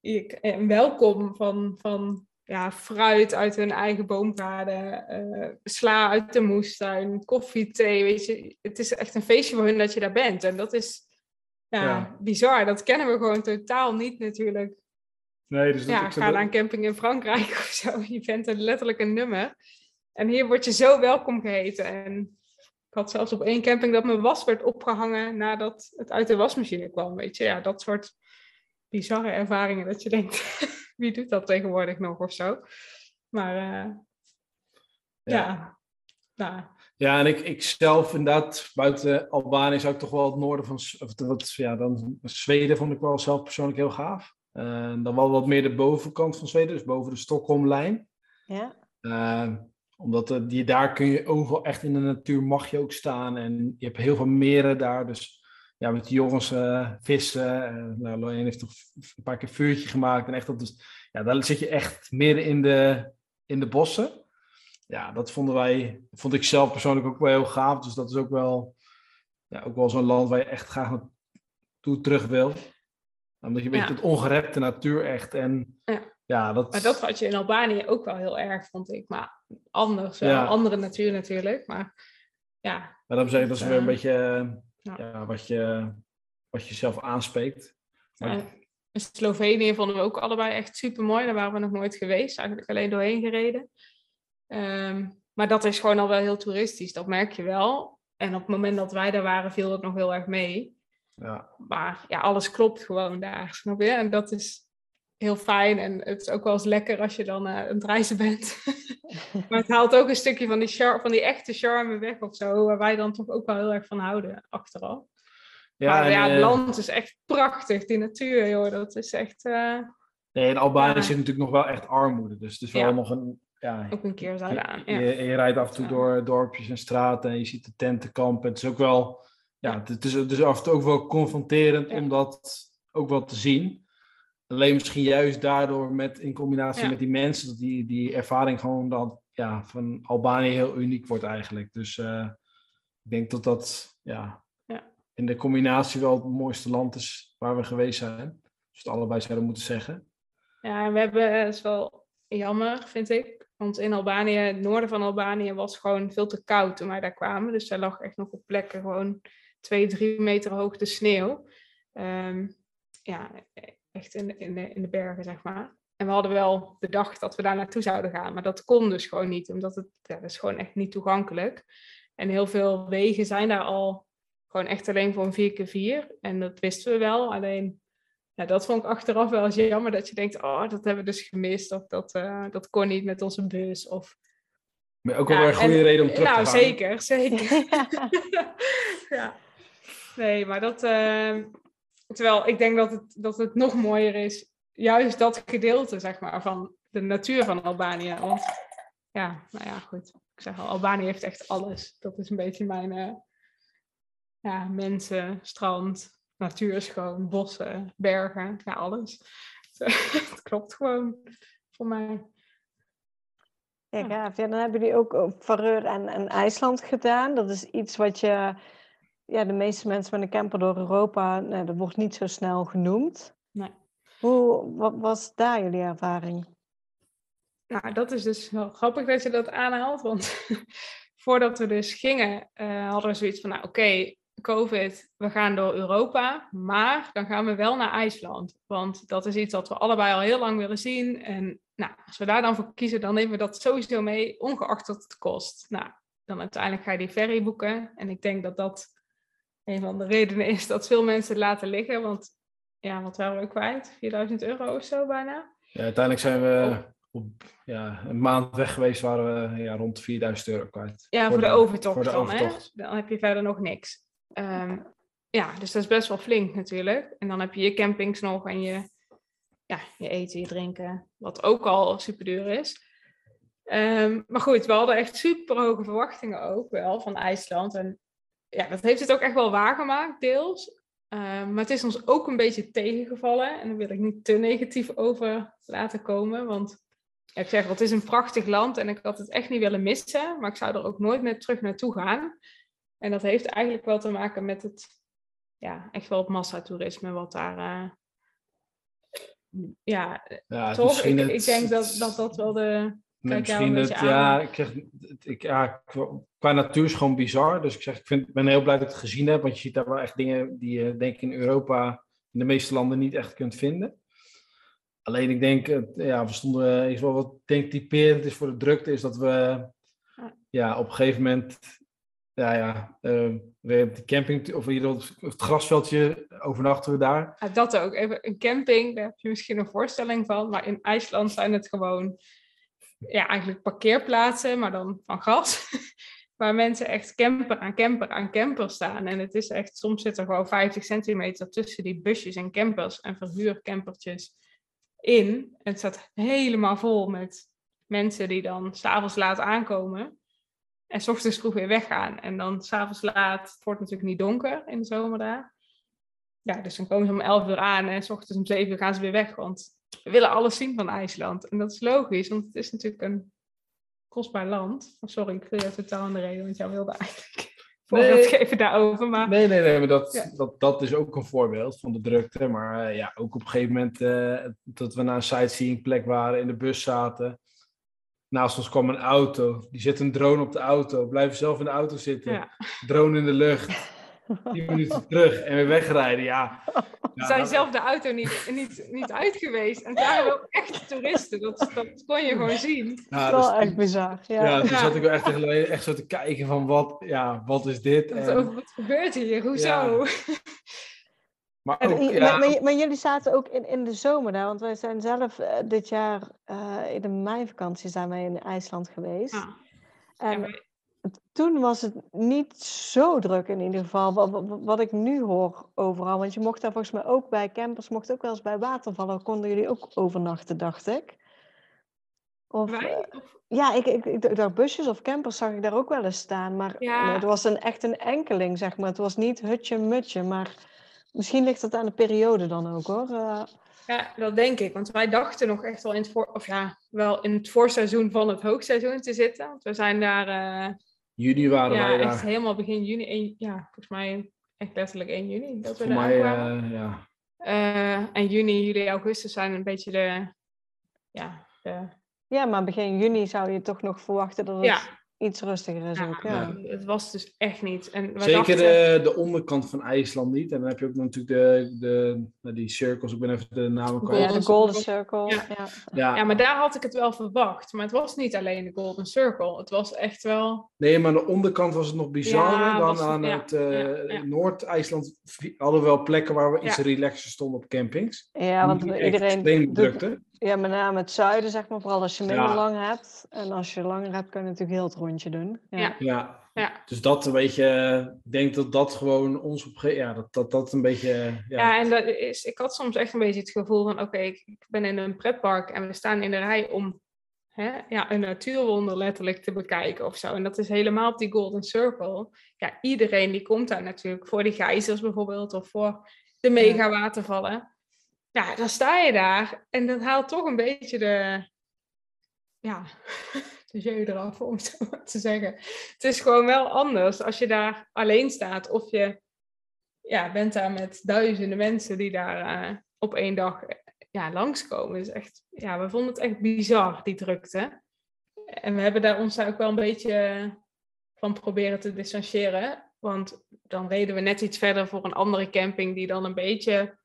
je, een welkom van, van ja, fruit uit hun eigen boomgaarden, eh, sla uit de moestuin, koffie, thee, weet je. Het is echt een feestje voor hun dat je daar bent. En dat is ja, Ja. bizar. Dat kennen we gewoon totaal niet natuurlijk. nee, dus dat, Ja, ik ga naar een camping in Frankrijk of zo. Je bent er letterlijk een nummer. En hier word je zo welkom geheten. En ik had zelfs op één camping dat mijn was werd opgehangen nadat het uit de wasmachine kwam. Weet je, ja, dat soort bizarre ervaringen dat je denkt, wie doet dat tegenwoordig nog of zo. Maar eh, ja. nou, Ja, en ik, ik zelf inderdaad, buiten Albanië zou ik toch wel het noorden van, of wat, ja, dan Zweden vond ik wel zelf persoonlijk heel gaaf. Dan wel wat meer de bovenkant van Zweden, dus boven de Stockholmlijn. Ja? Eh, omdat eh, die, daar kun je overal echt in de natuur mag je ook staan. En je hebt heel veel meren daar. Dus ja, met de jongens eh, vissen. eh nou, Lorraine heeft toch een paar keer vuurtje gemaakt. En echt dat dus, ja, daar zit je echt midden in de, in de bossen. Ja, dat vonden wij, vond ik zelf persoonlijk ook wel heel gaaf. Dus dat is ook wel, ja, ook wel zo'n land waar je echt graag naartoe terug wil. Omdat je weet Ja. het ongerepte natuur echt. En Ja. ja, dat, maar dat had je in Albanië ook wel heel erg, vond ik. Maar anders, wel. Ja. andere natuur natuurlijk. Maar ja, Maar dan zeg ik dat is weer een beetje eh, Ja. ja, wat, je, wat je zelf aanspreekt. Maar Ja. in Slovenië vonden we ook allebei echt super mooi. Daar waren we nog nooit geweest. Eigenlijk alleen doorheen gereden. Ehm, maar dat is gewoon al wel heel toeristisch. Dat merk je wel. En op het moment dat wij daar waren, viel het nog heel erg mee. Ja. Maar ja, alles klopt gewoon daar, snap je? En dat is heel fijn. En het is ook wel eens lekker als je dan uh, aan het reizen bent. maar het haalt ook een stukje van die, char van die echte charme weg of zo. Waar wij dan toch ook wel heel erg van houden, achteraf. Ja, maar en, ja, het uh, land is echt prachtig. Die natuur, joh, dat is echt... Uh, nee, in Albanië ja. zit natuurlijk nog wel echt armoede. Dus het is wel ja. nog een... Ja, ook een keer zouden aan. Je, je, rijdt af en toe door dorpjes en straten en je ziet de tentenkampen. Het is ook wel... Ja, het is, het is af en toe ook wel confronterend om dat ook wel te zien. Alleen misschien juist daardoor met, in combinatie met die mensen, dat die, die ervaring gewoon dan ja, van Albanië heel uniek wordt eigenlijk. Dus uh, ik denk dat dat ja, ja, in de combinatie wel het mooiste land is waar we geweest zijn. Dus het allebei zouden moeten zeggen. Ja, en we hebben, het is wel jammer, vind ik. Want in Albanië, het noorden van Albanië, was gewoon veel te koud toen wij daar kwamen. Dus daar lag echt nog op plekken gewoon twee, drie meter hoog de sneeuw. Um, ja, echt in de, in, de, in de bergen, zeg maar. En we hadden wel bedacht dat we daar naartoe zouden gaan, maar dat kon dus gewoon niet, omdat het ja, dat is gewoon echt niet toegankelijk. En heel veel wegen zijn daar al gewoon echt alleen voor een 4x4. En dat wisten we wel, alleen ja, dat vond ik achteraf wel eens jammer, dat je denkt, oh, dat hebben we dus gemist, of dat, uh, dat kon niet met onze bus, of... Maar ook wel ja, een goede en, reden om terug nou, te gaan. Nou, zeker, zeker. ja. Nee, maar dat... Uh, Terwijl ik denk dat het, dat het nog mooier is, juist dat gedeelte zeg maar, van de natuur van Albanië. Want ja, nou ja, goed. Ik zeg al, Albanië heeft echt alles. Dat is een beetje mijn uh, ja, mensen, strand, natuur schoon, bossen, bergen, ja, alles. het klopt gewoon voor mij. Ja, gaaf. Ja, dan hebben jullie ook op Vareur en, en IJsland gedaan. Dat is iets wat je ja, de meeste mensen met een camper door Europa, nee, dat wordt niet zo snel genoemd. Nee. Hoe, wat was daar jullie ervaring? Nou, dat is dus wel grappig dat je dat aanhaalt, want voordat we dus gingen, uh, hadden we zoiets van, nou oké, okay, COVID, we gaan door Europa, maar dan gaan we wel naar IJsland. Want dat is iets dat we allebei al heel lang willen zien. En nou, als we daar dan voor kiezen, dan nemen we dat sowieso mee, ongeacht wat het kost. Nou, dan uiteindelijk ga je die ferry boeken. En ik denk dat dat een van de redenen is dat veel mensen het laten liggen. Want ja, wat waren we kwijt? 4000 euro of zo bijna. Ja, uiteindelijk zijn we op ja, een maand weg geweest, waren we ja, rond 4000 euro kwijt. Ja, voor, voor de, de, overtocht, voor de dan, overtocht. Hè? Dan heb je verder nog niks. Um, ja, dus dat is best wel flink natuurlijk. En dan heb je je campings nog en je, ja, je eten, je drinken, wat ook al super duur is. Um, maar goed, we hadden echt super hoge verwachtingen ook wel van IJsland. En ja, dat heeft het ook echt wel waargemaakt, deels. Uh, maar het is ons ook een beetje tegengevallen. En daar wil ik niet te negatief over laten komen. Want ja, ik zeg het is een prachtig land en ik had het echt niet willen missen. Maar ik zou er ook nooit meer terug naartoe gaan. En dat heeft eigenlijk wel te maken met het, ja, echt wel het massatoerisme wat daar... Uh, ja, ja, toch? Ik, het... ik, denk dat, dat dat wel de, Misschien het, ja, ik zeg, ik, ja, qua natuur is gewoon bizar. Dus ik zeg, ik vind, ben heel blij dat ik het gezien heb. Want je ziet daar wel echt dingen die je denk ik in Europa in de meeste landen niet echt kunt vinden. Alleen ik denk, ja, we stonden, is wel wat denk typerend is voor de drukte, is dat we ja, op een gegeven moment, ja, ja, uh, we de camping, of hier op het grasveldje overnachten we daar. Ja, dat ook. Even een camping, daar heb je misschien een voorstelling van, maar in IJsland zijn het gewoon ja, eigenlijk parkeerplaatsen, maar dan van gas. waar mensen echt camper aan camper aan camper staan. En het is echt, soms zit er gewoon 50 centimeter tussen die busjes en campers en verhuurcampertjes in. En het staat helemaal vol met mensen die dan s'avonds laat aankomen. En s ochtends vroeg weer weggaan. En dan s'avonds laat, het wordt natuurlijk niet donker in de zomer daar. Ja, dus dan komen ze om 11 uur aan en s ochtends om 7 uur gaan ze weer weg. Want we willen alles zien van IJsland. En dat is logisch, want het is natuurlijk een kostbaar land. Oh, sorry, ik viel je totaal aan de reden, want jij wilde eigenlijk voorbeeld nee, geven daarover. Maar... Nee, nee, nee, maar dat, dat, dat is ook een voorbeeld van de drukte. Maar uh, ja, ook op een gegeven moment uh, dat we naar een sightseeing plek waren, in de bus zaten. Naast ons kwam een auto. Die zet een drone op de auto. Blijven zelf in de auto zitten. Ja. Drone in de lucht. 10 minuten terug en weer wegrijden. Ja, We zijn zelf de auto niet, niet, niet uit geweest. En het waren ook echt toeristen. Dat, dat kon je gewoon zien. Ja, wel dus- echt bizar. Ja. Ja, toen Ja. zat ik wel echt, echt, echt zo te kijken van wat, ja, wat is dit? Dat En- wat gebeurt hier? Hoezo? Ja. maar ook, ja, maar, maar, j- maar jullie zaten ook in, in de zomer daar, want wij zijn zelf eh, dit jaar eh, in de meivakantie zijn wij in IJsland geweest. Ja. En toen was het niet zo druk in ieder geval, wat, wat, wat ik nu hoor overal. Want je mocht daar volgens mij ook bij campers, mocht ook wel eens bij watervallen, konden jullie ook overnachten, dacht ik. Of, Wij? eh, Of- ja, ik, ik, ik dacht busjes of campers zag ik daar ook wel eens staan. Maar Ja. nee, het was een, echt een enkeling, zeg maar. Het was niet hutje mutje, maar misschien ligt het aan de periode dan ook hoor. Eh, Ja, dat denk ik. Want wij dachten nog echt wel in het, voor, of ja, wel in het voorseizoen van het hoogseizoen te zitten. Want we zijn daar eh, juni waren ja, wij echt daar. helemaal begin juni. ja, volgens mij echt letterlijk 1 juni dat we daar mij, kwamen. eh, ja. Eh, en juni, juli, augustus zijn een beetje de... Ja, de, ja, maar begin juni zou je toch nog verwachten dat het ja, iets rustiger is ja, ook. Ja. het was dus echt niet. En we Zeker dachten, de, de onderkant van IJsland niet. En dan heb je ook natuurlijk de, de, nou, die cirkels, ik ben even de namen kwijt. Ja, Golden de Golden Circle. Ja. Ja. Ja, Ja, maar daar had ik het wel verwacht. Maar het was niet alleen de Golden Circle. Het was echt wel... Nee, maar aan de onderkant was het nog bizarder Ja, dan aan ja, het eh, ja, ja. Noord-IJsland. Hadden we wel plekken waar we iets Ja. relaxer stonden op campings. Ja, want iedereen extreem doet, drukte. Ja, met name het zuiden, zeg maar, vooral als je minder Ja. lang hebt. En als je langer hebt, kun je natuurlijk heel het rondje doen. Ja. Ja. Dus dat een beetje, ik denk dat dat gewoon ons op, ja, dat, dat, dat een beetje, ja. Ja, en dat is, ik had soms echt een beetje het gevoel van, oké, ik, ik ben in een pretpark en we staan in de rij om hè, ja, een natuurwonder letterlijk te bekijken of zo. En dat is helemaal op die Golden Circle. Ja, iedereen die komt daar natuurlijk voor die geizers bijvoorbeeld of voor de mega watervallen. Ja, dan sta je daar en dat haalt toch een beetje de, ja, de jeu eraf, om het zo maar te zeggen. Het is gewoon wel anders als je daar alleen staat of je ja, bent daar met duizenden mensen die daar eh, op één dag eh, ja, langskomen. Is echt, ja, we vonden het echt bizar, die drukte. En we hebben daar ons ook wel een beetje van proberen te distancieren. Want dan reden we net iets verder voor een andere camping die dan een beetje,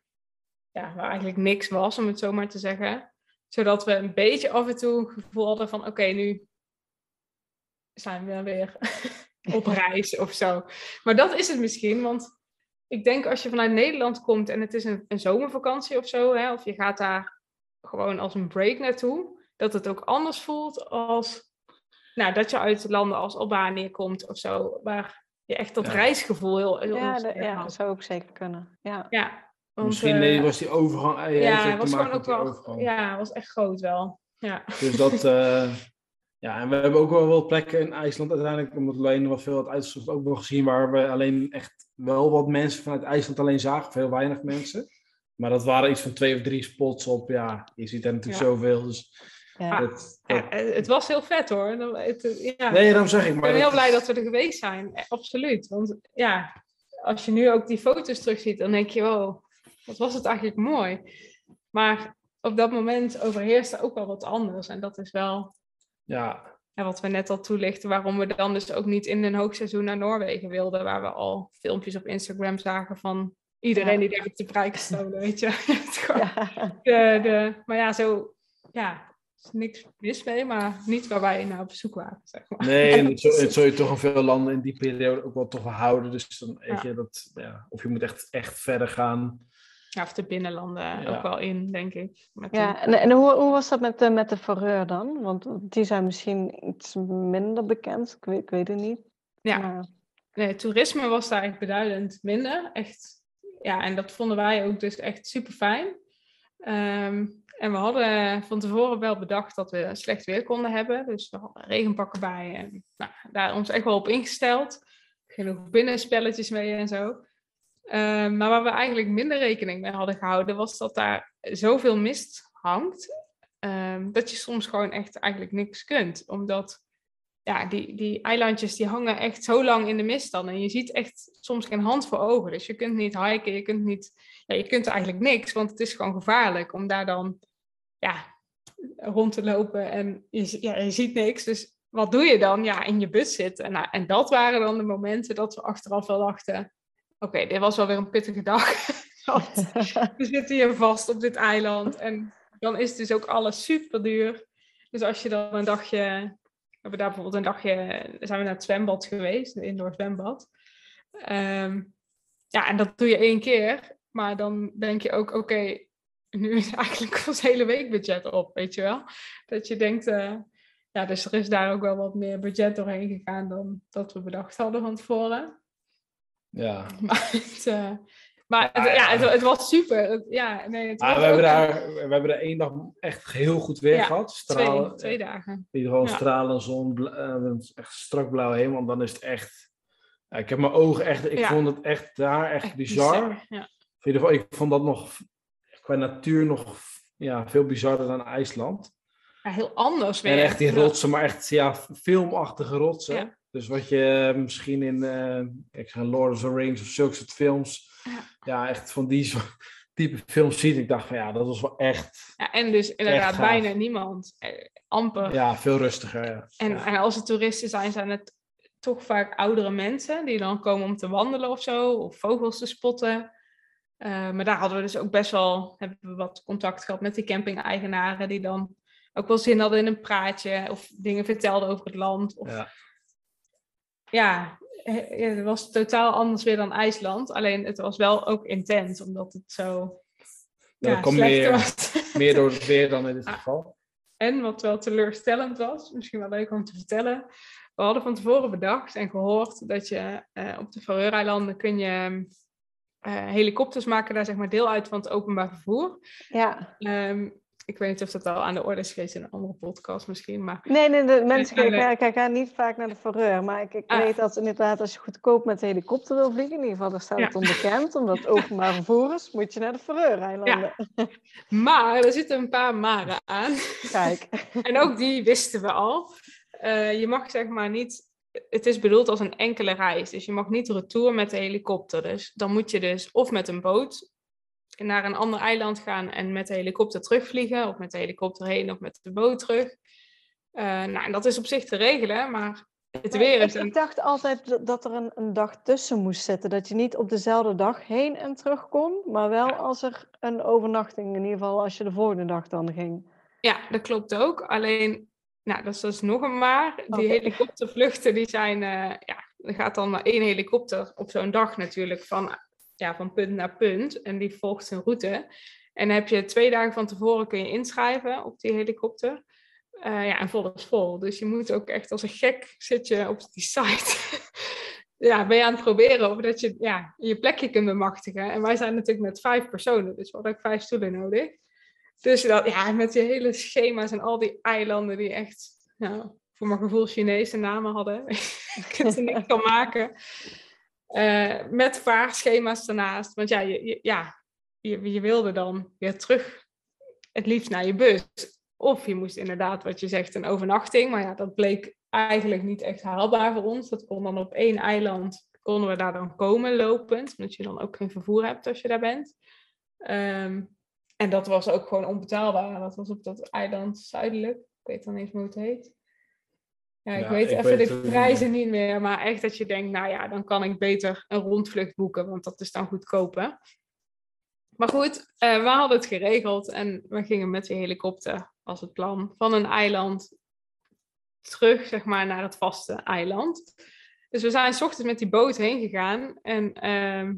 ja, waar eigenlijk niks was, om het zo maar te zeggen. Zodat we een beetje af en toe het gevoel hadden van, oké, nu zijn we weer op reis of zo. Maar dat is het misschien, want ik denk als je vanuit Nederland komt en het is een, een zomervakantie of zo, hè, of je gaat daar gewoon als een break naartoe, dat het ook anders voelt als nou, dat je uit landen als Albanië komt of zo, waar je echt dat Ja. reisgevoel heel, heel Ja, dat zou ook zeker kunnen. Ja. Ja, want, Misschien eh, nee, was die overgang, eh, ja, te was gewoon ook wel, ja, was echt groot wel. Ja, Dus dat, eh, ja, en we hebben ook wel wat plekken in IJsland uiteindelijk, omdat we alleen wat veel had uitgezocht, ook wel gezien waar we alleen echt wel wat mensen vanuit IJsland alleen zagen, of heel weinig mensen. Maar dat waren iets van twee of drie spots op, ja, je ziet er natuurlijk Ja. zoveel, dus Ja. het, ja dat- eh, het was heel vet hoor. Het, ja. nee, daarom zeg ik Ik maar. ben heel blij dat we er geweest zijn. Eh, Absoluut. Want ja, als je nu ook die foto's terugziet, dan denk je, wow, wat was het eigenlijk mooi. Maar op dat moment overheerste ook wel wat anders. En dat is wel Ja, ja, wat we net al toelichten, waarom we dan dus ook niet in een hoogseizoen naar Noorwegen wilden, waar we al filmpjes op Instagram zagen van iedereen Ja. die daar op de prijken stonden, weet je. Ja. de, de, maar ja, zo, ja, er is niks mis mee, maar niet waar wij naar op zoek waren, zeg maar. nee, en het, zul- je toch in veel landen in die periode ook wel toch houden. Dus dan weet Ja. je dat, ja, of je moet echt, echt verder gaan. Ja, of de binnenlanden Ja. ook wel in, denk ik. Met Ja, en, en hoe, hoe was dat met de, met de verreur dan? Want die zijn misschien iets minder bekend. Ik weet, ik weet het niet. ja. Maar, Nee, toerisme was daar echt beduidend minder. Echt, ja, en dat vonden wij ook dus echt super fijn. en we hadden van tevoren wel bedacht dat we slecht weer konden hebben. Dus we hadden regenpakken bij en nou, daar ons echt wel op ingesteld. Genoeg binnenspelletjes mee en zo. Ehm, maar waar we eigenlijk minder rekening mee hadden gehouden, was dat daar zoveel mist hangt. ehm, dat je soms gewoon echt eigenlijk niks kunt. Omdat ja, die, die eilandjes die hangen echt zo lang in de mist dan. En je ziet echt soms geen hand voor ogen. Dus je kunt niet hiken, je kunt niet... Ja, je kunt eigenlijk niks, want het is gewoon gevaarlijk om daar dan ja, rond te lopen. En je, ja, je ziet niks. Dus wat doe je dan? Ja, in je bus zitten. En, nou, en dat waren dan de momenten dat we achteraf wel dachten... oké, dit was wel weer een pittige dag. We zitten hier vast op dit eiland en dan is dus ook alles super duur. Dus als je dan een dagje, we hebben daar bijvoorbeeld een dagje, zijn we naar het zwembad geweest, een indoor zwembad. Ehm, ja, en dat doe je één keer, maar dan denk je ook, oké, nu is eigenlijk ons hele weekbudget op, weet je wel. Dat je denkt, uh, ja, dus er is daar ook wel wat meer budget doorheen gegaan dan dat we bedacht hadden van tevoren. Ja. Maar het, uh, maar het, ja, het, het, was super. Het, ja, nee, het Ah, we, hebben daar, we hebben daar één dag echt heel goed weer Ja, gehad. Stralen, twee, twee dagen. In ieder geval Ja. stralen, zon, eh, echt strak blauw hemel. En dan is het echt... Ik heb mijn ogen echt... Ik vond het echt daar echt, Echt bizar. Ja. In ieder geval, ik vond dat nog qua natuur nog ja, veel bizarder dan IJsland. ja, heel anders weer. En echt die rotsen, maar echt ja, filmachtige rotsen. Ja. Dus wat je eh, misschien in eh, ik zeg Lord of the Rings of zulke soort films, Ja. ja, echt van die soort type films ziet. Ik dacht van ja, dat was wel echt Ja, en dus inderdaad bijna niemand. Eh, amper. ja, veel rustiger. Ja. En, als het toeristen zijn, zijn het toch vaak oudere mensen die dan komen om te wandelen of zo, of vogels te spotten. Maar daar hadden we dus ook best wel, hebben we wat contact gehad met die camping-eigenaren die dan ook wel zin hadden in een praatje of dingen vertelden over het land. Of, Ja. Ja, het was totaal anders weer dan IJsland. Alleen het was wel ook intens, omdat het zo Ja, ja, dat komt slecht meer, was. meer door het weer dan in dit Ah. geval. En wat wel teleurstellend was, misschien wel leuk om te vertellen. We hadden van tevoren bedacht en gehoord dat je eh, op de Faroe-eilanden kun je eh, helikopters maken daar zeg maar deel uit van het openbaar vervoer. Ja. Ehm, ik weet niet of dat al aan de orde is geweest in een andere podcast misschien, maar Nee, nee, de mensen kijken, niet vaak naar de verreur. Maar ik, ik Ah. weet dat inderdaad als je goedkoop met de helikopter wil vliegen, in ieder geval daar staat Ja. het onbekend, omdat het openbaar vervoer is, moet je naar de Faroe-eilanden. maar er zitten een paar maren aan. Kijk. En ook die wisten we al. Eh, je mag zeg maar niet. Het is bedoeld als een enkele reis. Dus je mag niet retour met de helikopter. Dus dan moet je dus of met een boot naar een ander eiland gaan en met de helikopter terugvliegen. Of met de helikopter heen of met de boot terug. Eh, nou, en dat is op zich te regelen, maar het weer ik, is een... ik dacht altijd dat- er een, een dag tussen moest zitten. Dat je niet op dezelfde dag heen en terug kon, maar wel als er een overnachting, in ieder geval als je de volgende dag dan ging. Ja, dat klopt ook. Alleen, nou, dat is dus nog een maar. Die helikoptervluchten, die zijn, eh, ja, er gaat dan maar één helikopter op zo'n dag natuurlijk van, ja, van punt naar punt. En die volgt zijn route. En heb je twee dagen van tevoren kun je inschrijven op die helikopter. Eh, ja, en vol vol. Dus je moet ook echt als een gek zit je op die site. ja, ben je aan het proberen of dat je ja, je plekje kunt bemachtigen. En wij zijn natuurlijk met vijf personen, dus we hadden ook vijf stoelen nodig. Dus dat, ja, met die hele schema's en al die eilanden die echt, nou, voor mijn gevoel Chinese namen hadden. je kunt er van maken. Eh, met vaarschema's daarnaast. Want ja, je, ja je, je wilde dan weer terug, het liefst naar je bus. Of je moest inderdaad, wat je zegt, een overnachting. Maar ja, dat bleek eigenlijk niet echt haalbaar voor ons. Dat kon dan op één eiland, konden we daar dan komen lopend. Omdat je dan ook geen vervoer hebt als je daar bent. Ehm, en dat was ook gewoon onbetaalbaar. Dat was op dat eiland zuidelijk. Ik weet dan niet hoe het heet. Ja, ik Ja, weet ik even weet de prijzen niet meer. Maar echt dat je denkt, nou ja, dan kan ik beter een rondvlucht boeken. Want dat is dan goedkoper. Maar goed, eh, we hadden het geregeld. En we gingen met die helikopter, was het plan, van een eiland terug, zeg maar, naar het vaste eiland. Dus we zijn s ochtends met die boot heen gegaan. En ehm,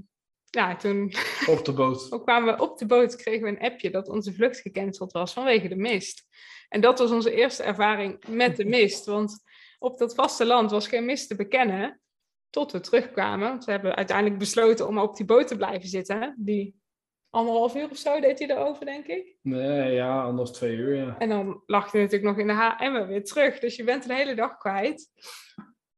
ja, toen Op de boot. toen kwamen we op de boot, kregen we een appje dat onze vlucht gecanceld was vanwege de mist. En dat was onze eerste ervaring met de mist. Want op dat vasteland was geen mist te bekennen. Tot we terugkwamen. Want we hebben uiteindelijk besloten om op die boot te blijven zitten. Die anderhalf uur of zo deed hij erover, denk ik. Nee, ja, anders twee uur, ja. En dan lag hij natuurlijk nog in de HM weer terug. Dus je bent een hele dag kwijt.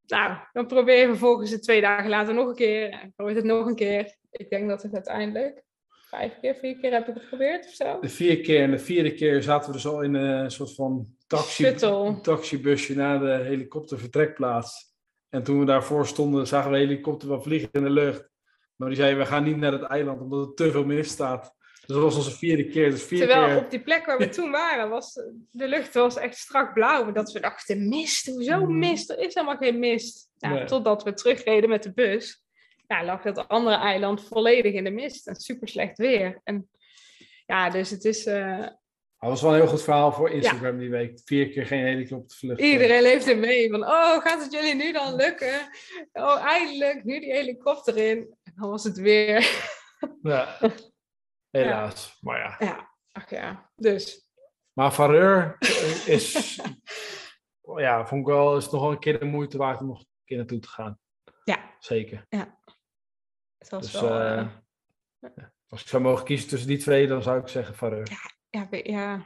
Nou, dan probeer je vervolgens het twee dagen later nog een keer. En probeer het nog een keer. Ik denk dat het uiteindelijk vijf keer, vier keer heb ik het geprobeerd of zo. De vier keer en de vierde keer zaten we dus al in een soort van taxi, Shuttle. taxibusje naar de helikoptervertrekplaats. En toen we daarvoor stonden, zagen we helikopter wel vliegen in de lucht. Maar die zei, we gaan niet naar het eiland, omdat er te veel mist staat. Dus dat was onze vierde keer. Dus vier Terwijl keer... op die plek waar we toen waren, was de lucht was echt strak blauw. Maar dat we dachten, mist, hoezo Mhm. mist? Er is helemaal geen mist. Ja, Nee. Totdat we terugreden met de bus. Ja, lag dat andere eiland volledig in de mist en super slecht weer. En ja, dus het is. Uh, dat was wel een heel goed verhaal voor Instagram die week. Vier keer geen helikoptervlucht. Iedereen leeft er mee. Van, oh, gaat het jullie nu dan lukken? Oh, eindelijk, nu die helikopter in. En dan was het weer. Ja, helaas. Maar ja. Ja, ach ja. Dus. Maar Vareur is, ja, vond ik wel, is nog wel een keer de moeite waard om nog een keer naartoe te gaan. Ja. Zeker. Ja. Het was Dus wel... eh, eh, ja, als ik zou mogen kiezen tussen die twee, dan zou ik zeggen Vareur. ja, we- ja,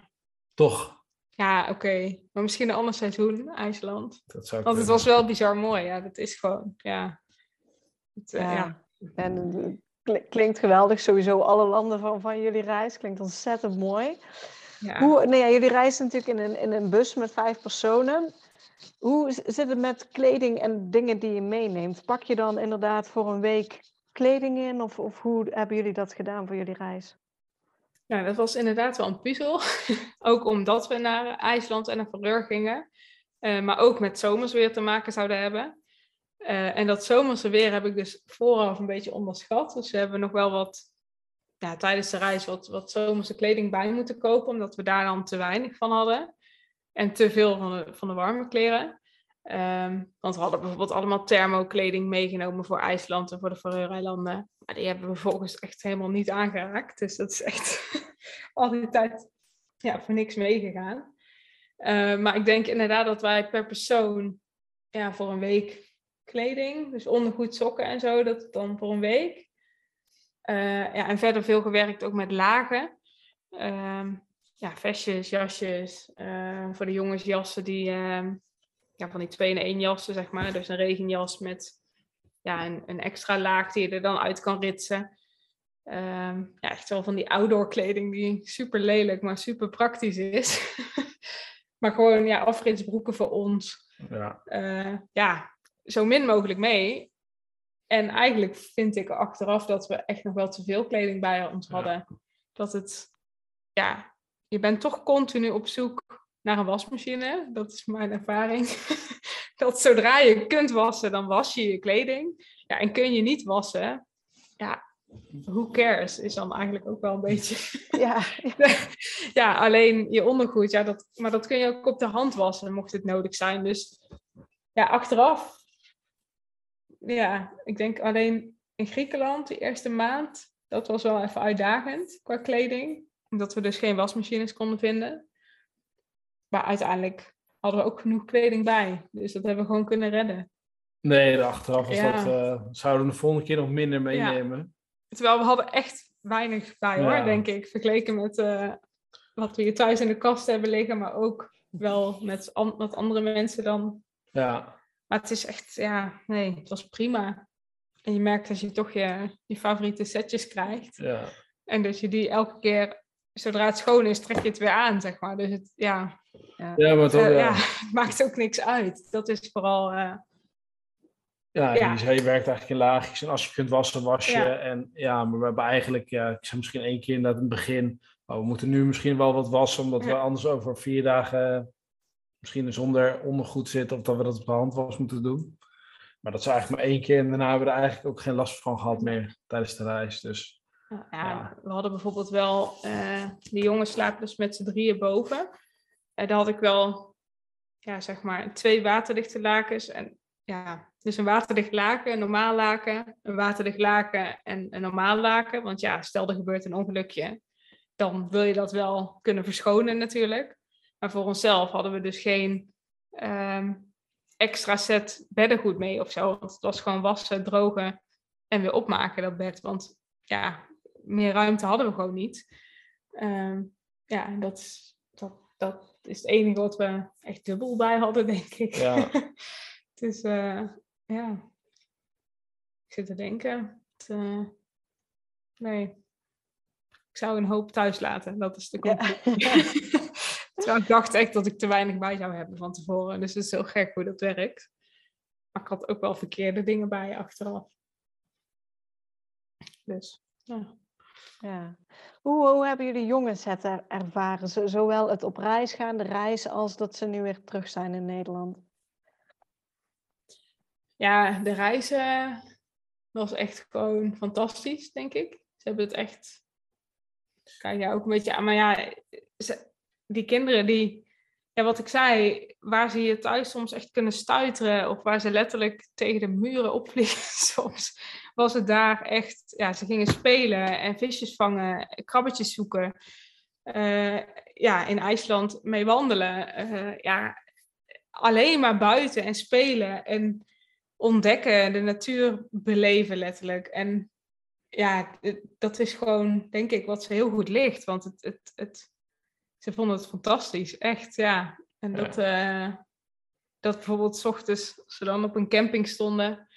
Toch? ja oké. Maar misschien een ander seizoen, IJsland. Dat zou ik Want het was wel bizar mooi. Ja, dat is gewoon, ja. Het, eh, Ja. ja. En klinkt geweldig, sowieso alle landen van, van jullie reis. Klinkt ontzettend mooi. ja. Hoe, nee, ja, jullie reizen natuurlijk in een, in een bus met vijf personen. Hoe zit het met kleding en dingen die je meeneemt? Pak je dan inderdaad voor een week kleding in? Of, of hoe hebben jullie dat gedaan voor jullie reis? Ja, dat was inderdaad wel een puzzel. ook omdat we naar IJsland en naar Verreur gingen. Eh, maar ook met zomers weer te maken zouden hebben. Eh, en dat zomerse weer heb ik dus vooraf een beetje onderschat. Dus we hebben nog wel wat ja, tijdens de reis wat, wat zomerse kleding bij moeten kopen. Omdat we daar dan te weinig van hadden. En te veel van de, van de warme kleren. Ehm, want we hadden bijvoorbeeld allemaal thermokleding meegenomen voor IJsland en voor de Faroe-eilanden. Maar die hebben we vervolgens echt helemaal niet aangeraakt. Dus dat is echt al die tijd ja, voor niks meegegaan. Eh, maar ik denk inderdaad dat wij per persoon ja, voor een week kleding, dus ondergoed, sokken en zo, dat dan voor een week. Eh, ja, en verder veel gewerkt ook met lagen. Ehm, ja, vestjes, jasjes. eh, voor de jongens jassen die, ehm, ja, van die twee in één jassen, zeg maar. Dus een regenjas met ja, een, een extra laag die je er dan uit kan ritsen. Ehm, ja, echt wel van die outdoor kleding die super lelijk, maar super praktisch is. maar gewoon ja, afritsbroeken voor ons. Ja. Eh, ja, zo min mogelijk mee. En eigenlijk vind ik achteraf dat we echt nog wel te veel kleding bij ons Ja. hadden. Dat het, ja, je bent toch continu op zoek naar een wasmachine. Dat is mijn ervaring. dat zodra je kunt wassen, dan was je je kleding. Ja, en kun je niet wassen, ja, who cares, is dan eigenlijk ook wel een beetje. Ja, ja, alleen je ondergoed, ja, dat, maar dat kun je ook op de hand wassen, mocht het nodig zijn. Dus ja, achteraf, ja, ik denk alleen in Griekenland, die eerste maand, dat was wel even uitdagend qua kleding. Omdat we dus geen wasmachines konden vinden. Maar uiteindelijk hadden we ook genoeg kleding bij. Dus dat hebben we gewoon kunnen redden. Nee, de achteraf was Ja. dat, eh, zouden we de volgende keer nog minder meenemen. Terwijl we hadden echt weinig bij hoor, denk ik. Vergeleken met eh, wat we hier thuis in de kast hebben liggen. Maar ook wel met, an- met andere mensen dan. Ja. Maar het is echt, ja, nee, het was prima. En je merkt als je toch je, je favoriete setjes krijgt. ja. En dat je die elke keer, zodra het schoon is, trek je het weer aan, zeg maar. Dus het, ja, Ja, maar eh, ja. maakt ook niks uit. Dat is vooral, eh, Ja, Ja. je werkt eigenlijk in laagjes. En als je kunt wassen, was je. Ja. En ja, maar we hebben eigenlijk, ja, ik zei misschien één keer inderdaad in het begin. Oh, we moeten nu misschien wel wat wassen, omdat we anders over vier dagen misschien zonder ondergoed zitten. Of dat we dat op de hand was moeten doen. Maar dat is eigenlijk maar één keer. En daarna hebben we er eigenlijk ook geen last van gehad meer tijdens de reis. Dus Ja, we hadden bijvoorbeeld wel, eh de jongens slapen dus met z'n drieën boven. Daar had ik wel, ja, zeg maar, twee waterdichte lakens. En ja, dus een waterdicht laken, een normaal laken, een waterdicht laken en een normaal laken. Want ja, stel er gebeurt een ongelukje, dan wil je dat wel kunnen verschonen natuurlijk. Maar voor onszelf hadden we dus geen ehm, extra set beddengoed mee of zo. Want het was gewoon wassen, drogen en weer opmaken dat bed. Want ja, meer ruimte hadden we gewoon niet. Ehm, ja, dat, dat, dat is het enige wat we echt dubbel bij hadden, denk ik. Ja. dus eh, ja, ik zit te denken. Het, eh, nee, ik zou een hoop thuis laten. Dat is de Ja. conclusie. Terwijl ik dacht echt dat ik te weinig bij zou hebben van tevoren. Dus het is heel gek hoe dat werkt. Maar ik had ook wel verkeerde dingen bij achteraf. Dus, ja. Ja. Hoe, hebben jullie jongens het er- ervaren? Zo- zowel het op reis gaan, de reis, als dat ze nu weer terug zijn in Nederland? Ja, de reizen. was echt gewoon fantastisch, denk ik. Ze hebben het echt. Kijk ja, ook een beetje aan. Maar ja, die kinderen die. Ja, wat ik zei, waar ze hier thuis soms echt kunnen stuiteren. Of waar ze letterlijk tegen de muren opvliegen soms. Was het daar echt. Ja, ze gingen spelen en visjes vangen, krabbetjes zoeken. Uh, ja, in IJsland mee wandelen. Uh, ja, alleen maar buiten en spelen en ontdekken, de natuur beleven letterlijk. En ja, dat is gewoon, denk ik, wat ze heel goed ligt. Want het, het, het, ze vonden het fantastisch, echt, ja. En dat, uh, dat bijvoorbeeld s ochtends, als ze dan op een camping stonden,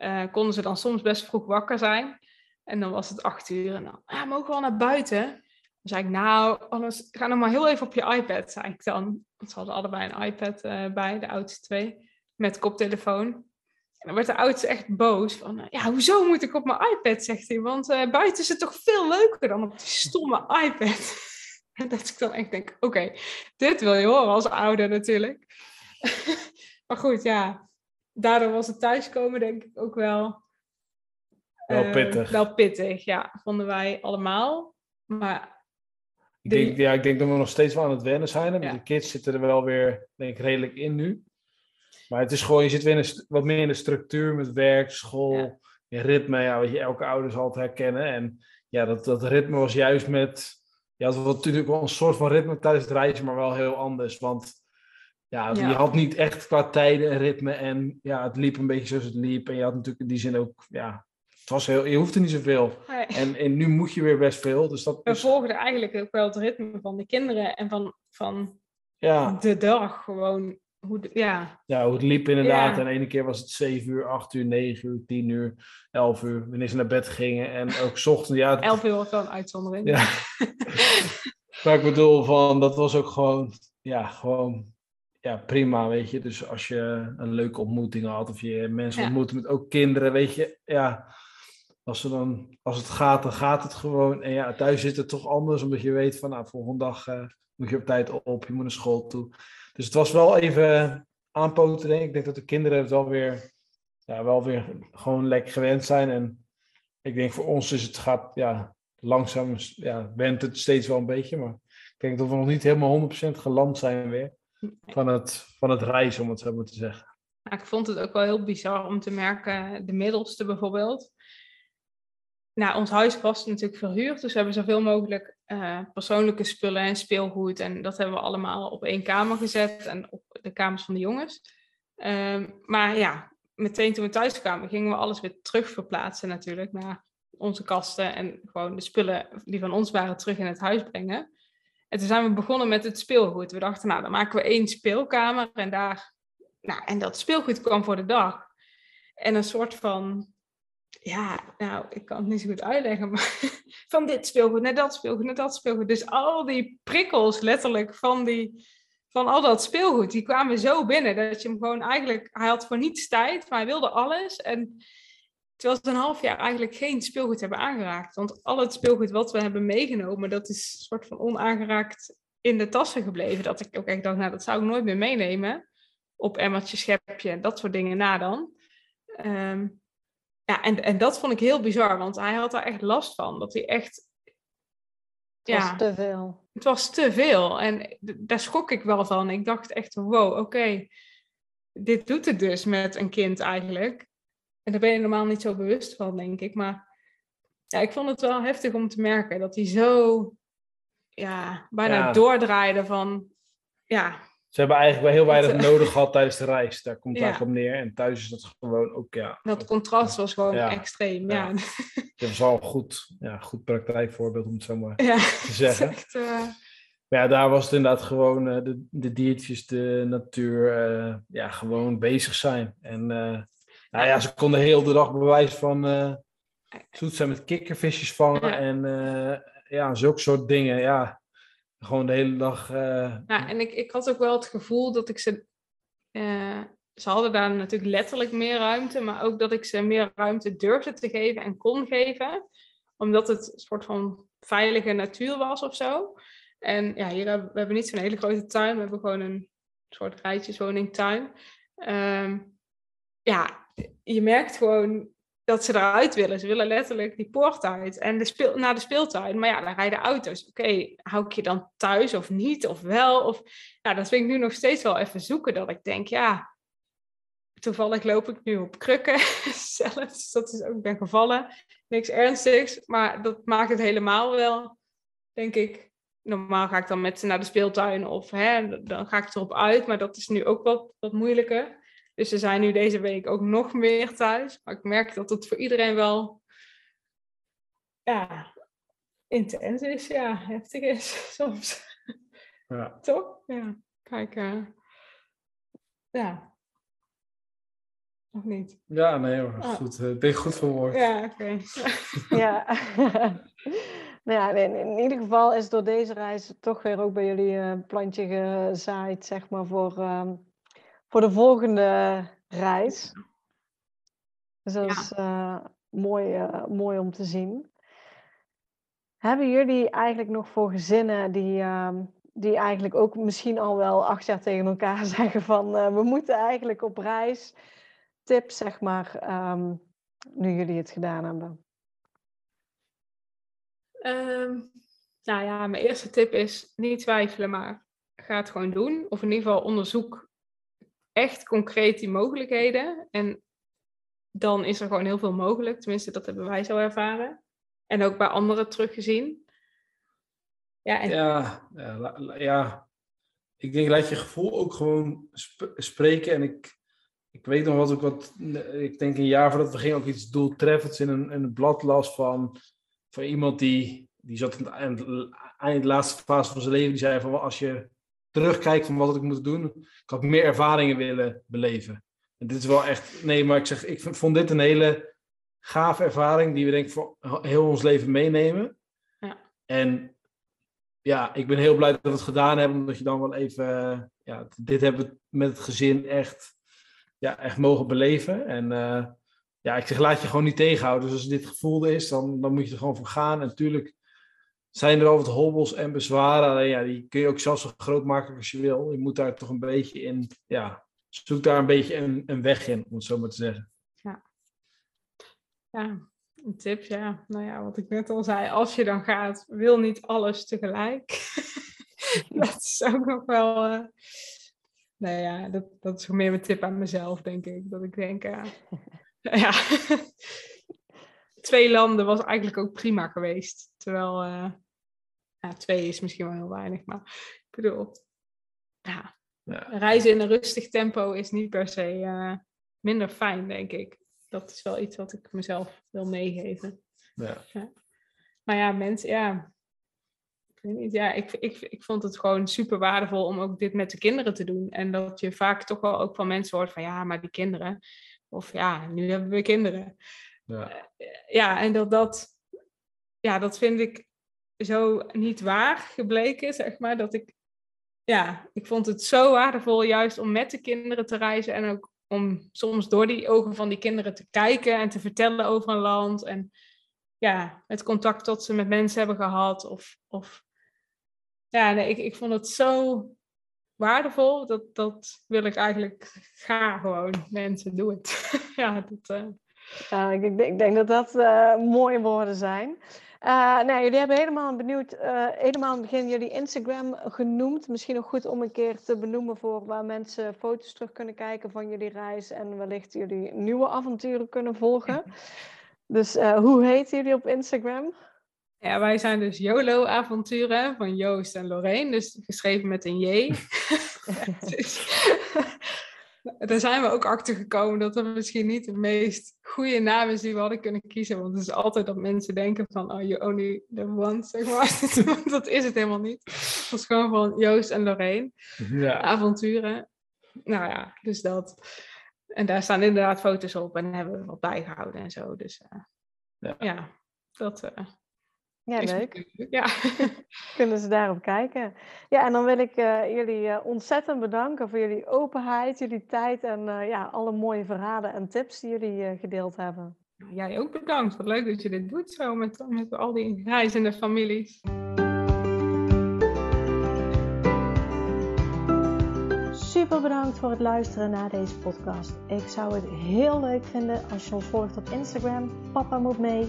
uh, konden ze dan soms best vroeg wakker zijn. En dan was het acht uur en dan, ja, mogen we al naar buiten? Dan zei ik, nou, anders ga nog maar heel even op je iPad, zei ik dan. Want ze hadden allebei een iPad uh, bij, de oudste twee, met koptelefoon. En dan werd de oudste echt boos. Van, uh, ja, hoezo moet ik op mijn iPad, zegt hij. Want buiten is het toch veel leuker dan op die stomme iPad. en dat ik dan echt denk, oké, dit wil je horen als ouder natuurlijk. maar goed, ja. Daardoor was het thuiskomen denk ik ook wel... Wel pittig. Wel pittig, ja. Vonden wij allemaal. Maar ik denk, ja, ik denk dat we nog steeds wel aan het wennen zijn. Ja. De kids zitten er wel weer, denk ik, redelijk in nu. Maar het is gewoon, je zit weer in wat meer in de structuur met werk, school, ja. ritme, ja, wat je elke ouder zal herkennen. En ja, dat, dat ritme was juist met, ja, het was natuurlijk wel een soort van ritme tijdens het reizen, maar wel heel anders. Want ja, je had niet echt qua tijden een ritme en ja, het liep een beetje zoals het liep. En je had natuurlijk in die zin ook, ja, het was heel, je hoefde niet zoveel. Nee. En, en nu moet je weer best veel. Dus dat We is... volgden eigenlijk ook wel het ritme van de kinderen en van, van ja. de dag gewoon. Hoe de, ja. ja, hoe het liep inderdaad. Ja. En de ene keer was het 7 uur, 8 uur, 9 uur, 10 uur, 11 uur. Wanneer ze naar bed gingen. En ook 's ochtends. Ja, het... 11 uur was wel een uitzondering. Ja. maar ik bedoel, van, dat was ook gewoon, ja, gewoon ja, prima, weet je. Dus als je een leuke ontmoeting had of je mensen ja. ontmoette met ook kinderen, weet je, ja. Als, ze dan, als het gaat, dan gaat het gewoon. En ja, thuis zit het toch anders, omdat je weet van, nou, volgende dag uh, moet je op tijd op, je moet naar school toe. Dus het was wel even aanpoten, denk ik. Ik denk dat de kinderen het wel weer, ja, wel weer gewoon lekker gewend zijn. En ik denk voor ons is het gaat, ja, langzaam, ja, went het steeds wel een beetje. Maar ik denk dat we nog niet helemaal 100% geland zijn weer van het, van het reizen, om het zo maar te zeggen. Ik vond het ook wel heel bizar om te merken, de middelste bijvoorbeeld. Nou, ons huis was natuurlijk verhuurd, dus we hebben zoveel mogelijk uh, persoonlijke spullen en speelgoed. En dat hebben we allemaal op één kamer gezet en op de kamers van de jongens. Um, maar ja, meteen toen we thuis kwamen, gingen we alles weer terug verplaatsen natuurlijk naar onze kasten. En gewoon de spullen die van ons waren terug in het huis brengen. En toen zijn we begonnen met het speelgoed. We dachten, nou, dan maken we één speelkamer en daar... Nou, en dat speelgoed kwam voor de dag. En een soort van... Ja, nou, ik kan het niet zo goed uitleggen, maar van dit speelgoed naar dat speelgoed naar dat speelgoed. Dus al die prikkels letterlijk van, die, van al dat speelgoed, die kwamen zo binnen dat je hem gewoon eigenlijk... Hij had voor niets tijd, maar hij wilde alles. En Terwijl we een half jaar eigenlijk geen speelgoed hebben aangeraakt. Want al het speelgoed wat we hebben meegenomen, dat is een soort van onaangeraakt in de tassen gebleven. Dat ik ook echt dacht, nou dat zou ik nooit meer meenemen. Op emmertje, schepje, dat soort dingen na dan. Um, ja, en, en dat vond ik heel bizar, want hij had daar echt last van. Dat hij echt... Het was te veel. Het was te veel. En daar schrok ik wel van. Ik dacht echt, wow, oké. dit doet het dus met een kind eigenlijk. En daar ben je normaal niet zo bewust van, denk ik. Maar ja, ik vond het wel heftig om te merken dat hij zo ja, bijna ja. doordraaide van ja. Ze hebben eigenlijk wel heel weinig nodig gehad tijdens de reis. Daar komt het ja. eigenlijk op neer. En thuis is dat gewoon ook, ja. Dat contrast was gewoon extreem, ja. Dat is wel een goed, ja, goed praktijkvoorbeeld om het zo maar te zeggen. Echt, uh... Maar ja, daar was het inderdaad gewoon uh, de, de diertjes, de natuur, uh, ja, gewoon bezig zijn. En nou ja, ze konden heel de dag bewijs van uh, zoet zijn met kikkervisjes vangen en uh, ja, zulke soort dingen. Ja, gewoon de hele dag. Uh... Ja, en ik, ik had ook wel het gevoel dat ik ze. ze hadden daar natuurlijk letterlijk meer ruimte, maar ook dat ik ze meer ruimte durfde te geven en kon geven. Omdat het een soort van veilige natuur was of zo. En ja, hier hebben we hebben niet zo'n hele grote tuin, we hebben gewoon een soort rijtjeswoningtuin. Um, ja, je merkt gewoon dat ze eruit willen. Ze willen letterlijk die poort uit en de naar de speeltuin. Maar ja, dan rijden auto's. Oké, hou ik je dan thuis of niet? Of wel? Of, ja, dat vind ik nu nog steeds wel even zoeken. Dat ik denk, ja, toevallig loop ik nu op krukken zelf. Dus dat is ook, ik ben gevallen. Niks ernstigs, maar dat maakt het helemaal wel, denk ik. Normaal ga ik dan met ze naar de speeltuin of hè, dan ga ik erop uit. Maar dat is nu ook wat, wat moeilijker. Dus ze zijn nu deze week ook nog meer thuis. Maar ik merk dat het voor iedereen wel ja, intens is. Ja, heftig is soms. Ja. Toch? Ja. Kijk, uh, ja. Of niet? Ja, nee hoor. Ah. Goed. Uh, ben je goed verwoord. Ja, oké. Ja. nou ja, in, in, ieder geval is door deze reis toch weer ook bij jullie een plantje gezaaid, zeg maar, voor, uh, voor de volgende reis. Dus dat Ja. is uh, mooi, uh, mooi om te zien. Hebben jullie eigenlijk nog voor gezinnen die, uh, die eigenlijk ook misschien al wel acht jaar tegen elkaar zeggen van uh, we moeten eigenlijk op reis? Tips, zeg maar, um, nu jullie het gedaan hebben. Um, nou ja, mijn eerste tip is niet twijfelen, maar ga het gewoon doen. Of in ieder geval onderzoek echt concreet die mogelijkheden. En dan is er gewoon heel veel mogelijk. Tenminste, dat hebben wij zo ervaren. En ook bij anderen teruggezien. Ja, en... ja, ja, ik denk laat je gevoel ook gewoon sp spreken. En ik, ik weet nog wat ik wat, ik denk een jaar voordat we gingen ook iets doeltreffends in een, in een blad las van, van iemand die, die zat in de, eind, laatste fase van zijn leven. Die zei van als je terugkijkt van wat had ik moeten doen, ik had meer ervaringen willen beleven. En dit is wel echt, nee, maar ik zeg, ik vond dit een hele gave ervaring die we denk ik voor heel ons leven meenemen. Ja. En ja, ik ben heel blij dat we het gedaan hebben, omdat je dan wel even, ja, dit hebben we met het gezin echt, ja, echt mogen beleven. En uh, ja, ik zeg, laat je gewoon niet tegenhouden. Dus als dit gevoel is, dan, dan moet je er gewoon voor gaan. En natuurlijk zijn er al wat hobbels en bezwaren. Alleen ja, die kun je ook zelfs zo groot maken als je wil. Je moet daar toch een beetje in, ja, zoek daar een beetje een, een weg in, om het zo maar te zeggen. Ja. Ja, een tip, ja. Nou ja, wat ik net al zei, als je dan gaat, wil niet alles tegelijk. dat is ook nog wel. Uh... Nou ja, dat, dat is meer mijn tip aan mezelf, denk ik. Dat ik denk, uh... ja. Twee landen was eigenlijk ook prima geweest. Terwijl, uh... ja, twee is misschien wel heel weinig, maar ik bedoel, ja. ja. Reizen in een rustig tempo is niet per se minder fijn, denk ik dat is wel iets wat ik mezelf wil meegeven. Ja. ja. Maar ja, mensen, ja. Ik weet niet, ja, ik, ik, ik vond het gewoon super waardevol om ook dit met de kinderen te doen. En dat je vaak toch wel ook van mensen hoort van ja, maar die kinderen. Of ja, nu hebben we kinderen. Ja, ja en dat dat, ja, dat vind ik zo niet waar gebleken, zeg maar. Dat ik, ja, ik vond het zo waardevol juist om met de kinderen te reizen en ook om soms door die ogen van die kinderen te kijken en te vertellen over een land. En ja, het contact dat ze met mensen hebben gehad. Of, of ja, nee, ik, ik vond het zo waardevol. Dat, dat wil ik eigenlijk ga gewoon. Mensen, doe het. ja, dat, uh... uh, ik, ik, denk dat dat uh, mooie woorden zijn. Uh, nou, jullie hebben helemaal benieuwd, uh, helemaal in het begin jullie Instagram genoemd. Misschien nog goed om een keer te benoemen voor waar mensen foto's terug kunnen kijken van jullie reis en wellicht jullie nieuwe avonturen kunnen volgen. Dus hoe heet jullie op Instagram? Ja, wij zijn dus YOLO-avonturen van Joost en Lorraine, dus geschreven met een J. dus, daar zijn we ook achter gekomen dat dat misschien niet de meest goede naam is die we hadden kunnen kiezen. Want het is altijd dat mensen denken van, oh, you only the one, zeg maar. dat is het helemaal niet. Het was gewoon van Joost en Lorraine. Ja. Avonturen. Nou ja, dus dat. En daar staan inderdaad foto's op en hebben we wat bijgehouden en zo. Dus uh, ja. ja. dat... Uh, ja, leuk. Ja. Kunnen ze daarop kijken. Ja, en dan wil ik uh, jullie uh, ontzettend bedanken voor jullie openheid, jullie tijd en uh, ja, alle mooie verhalen en tips die jullie gedeeld hebben. Jij ook bedankt. Wat leuk dat je dit doet zo met, met al die reizende families. super bedankt voor het luisteren naar deze podcast. Ik zou het heel leuk vinden als je ons volgt op Instagram. Papa moet mee.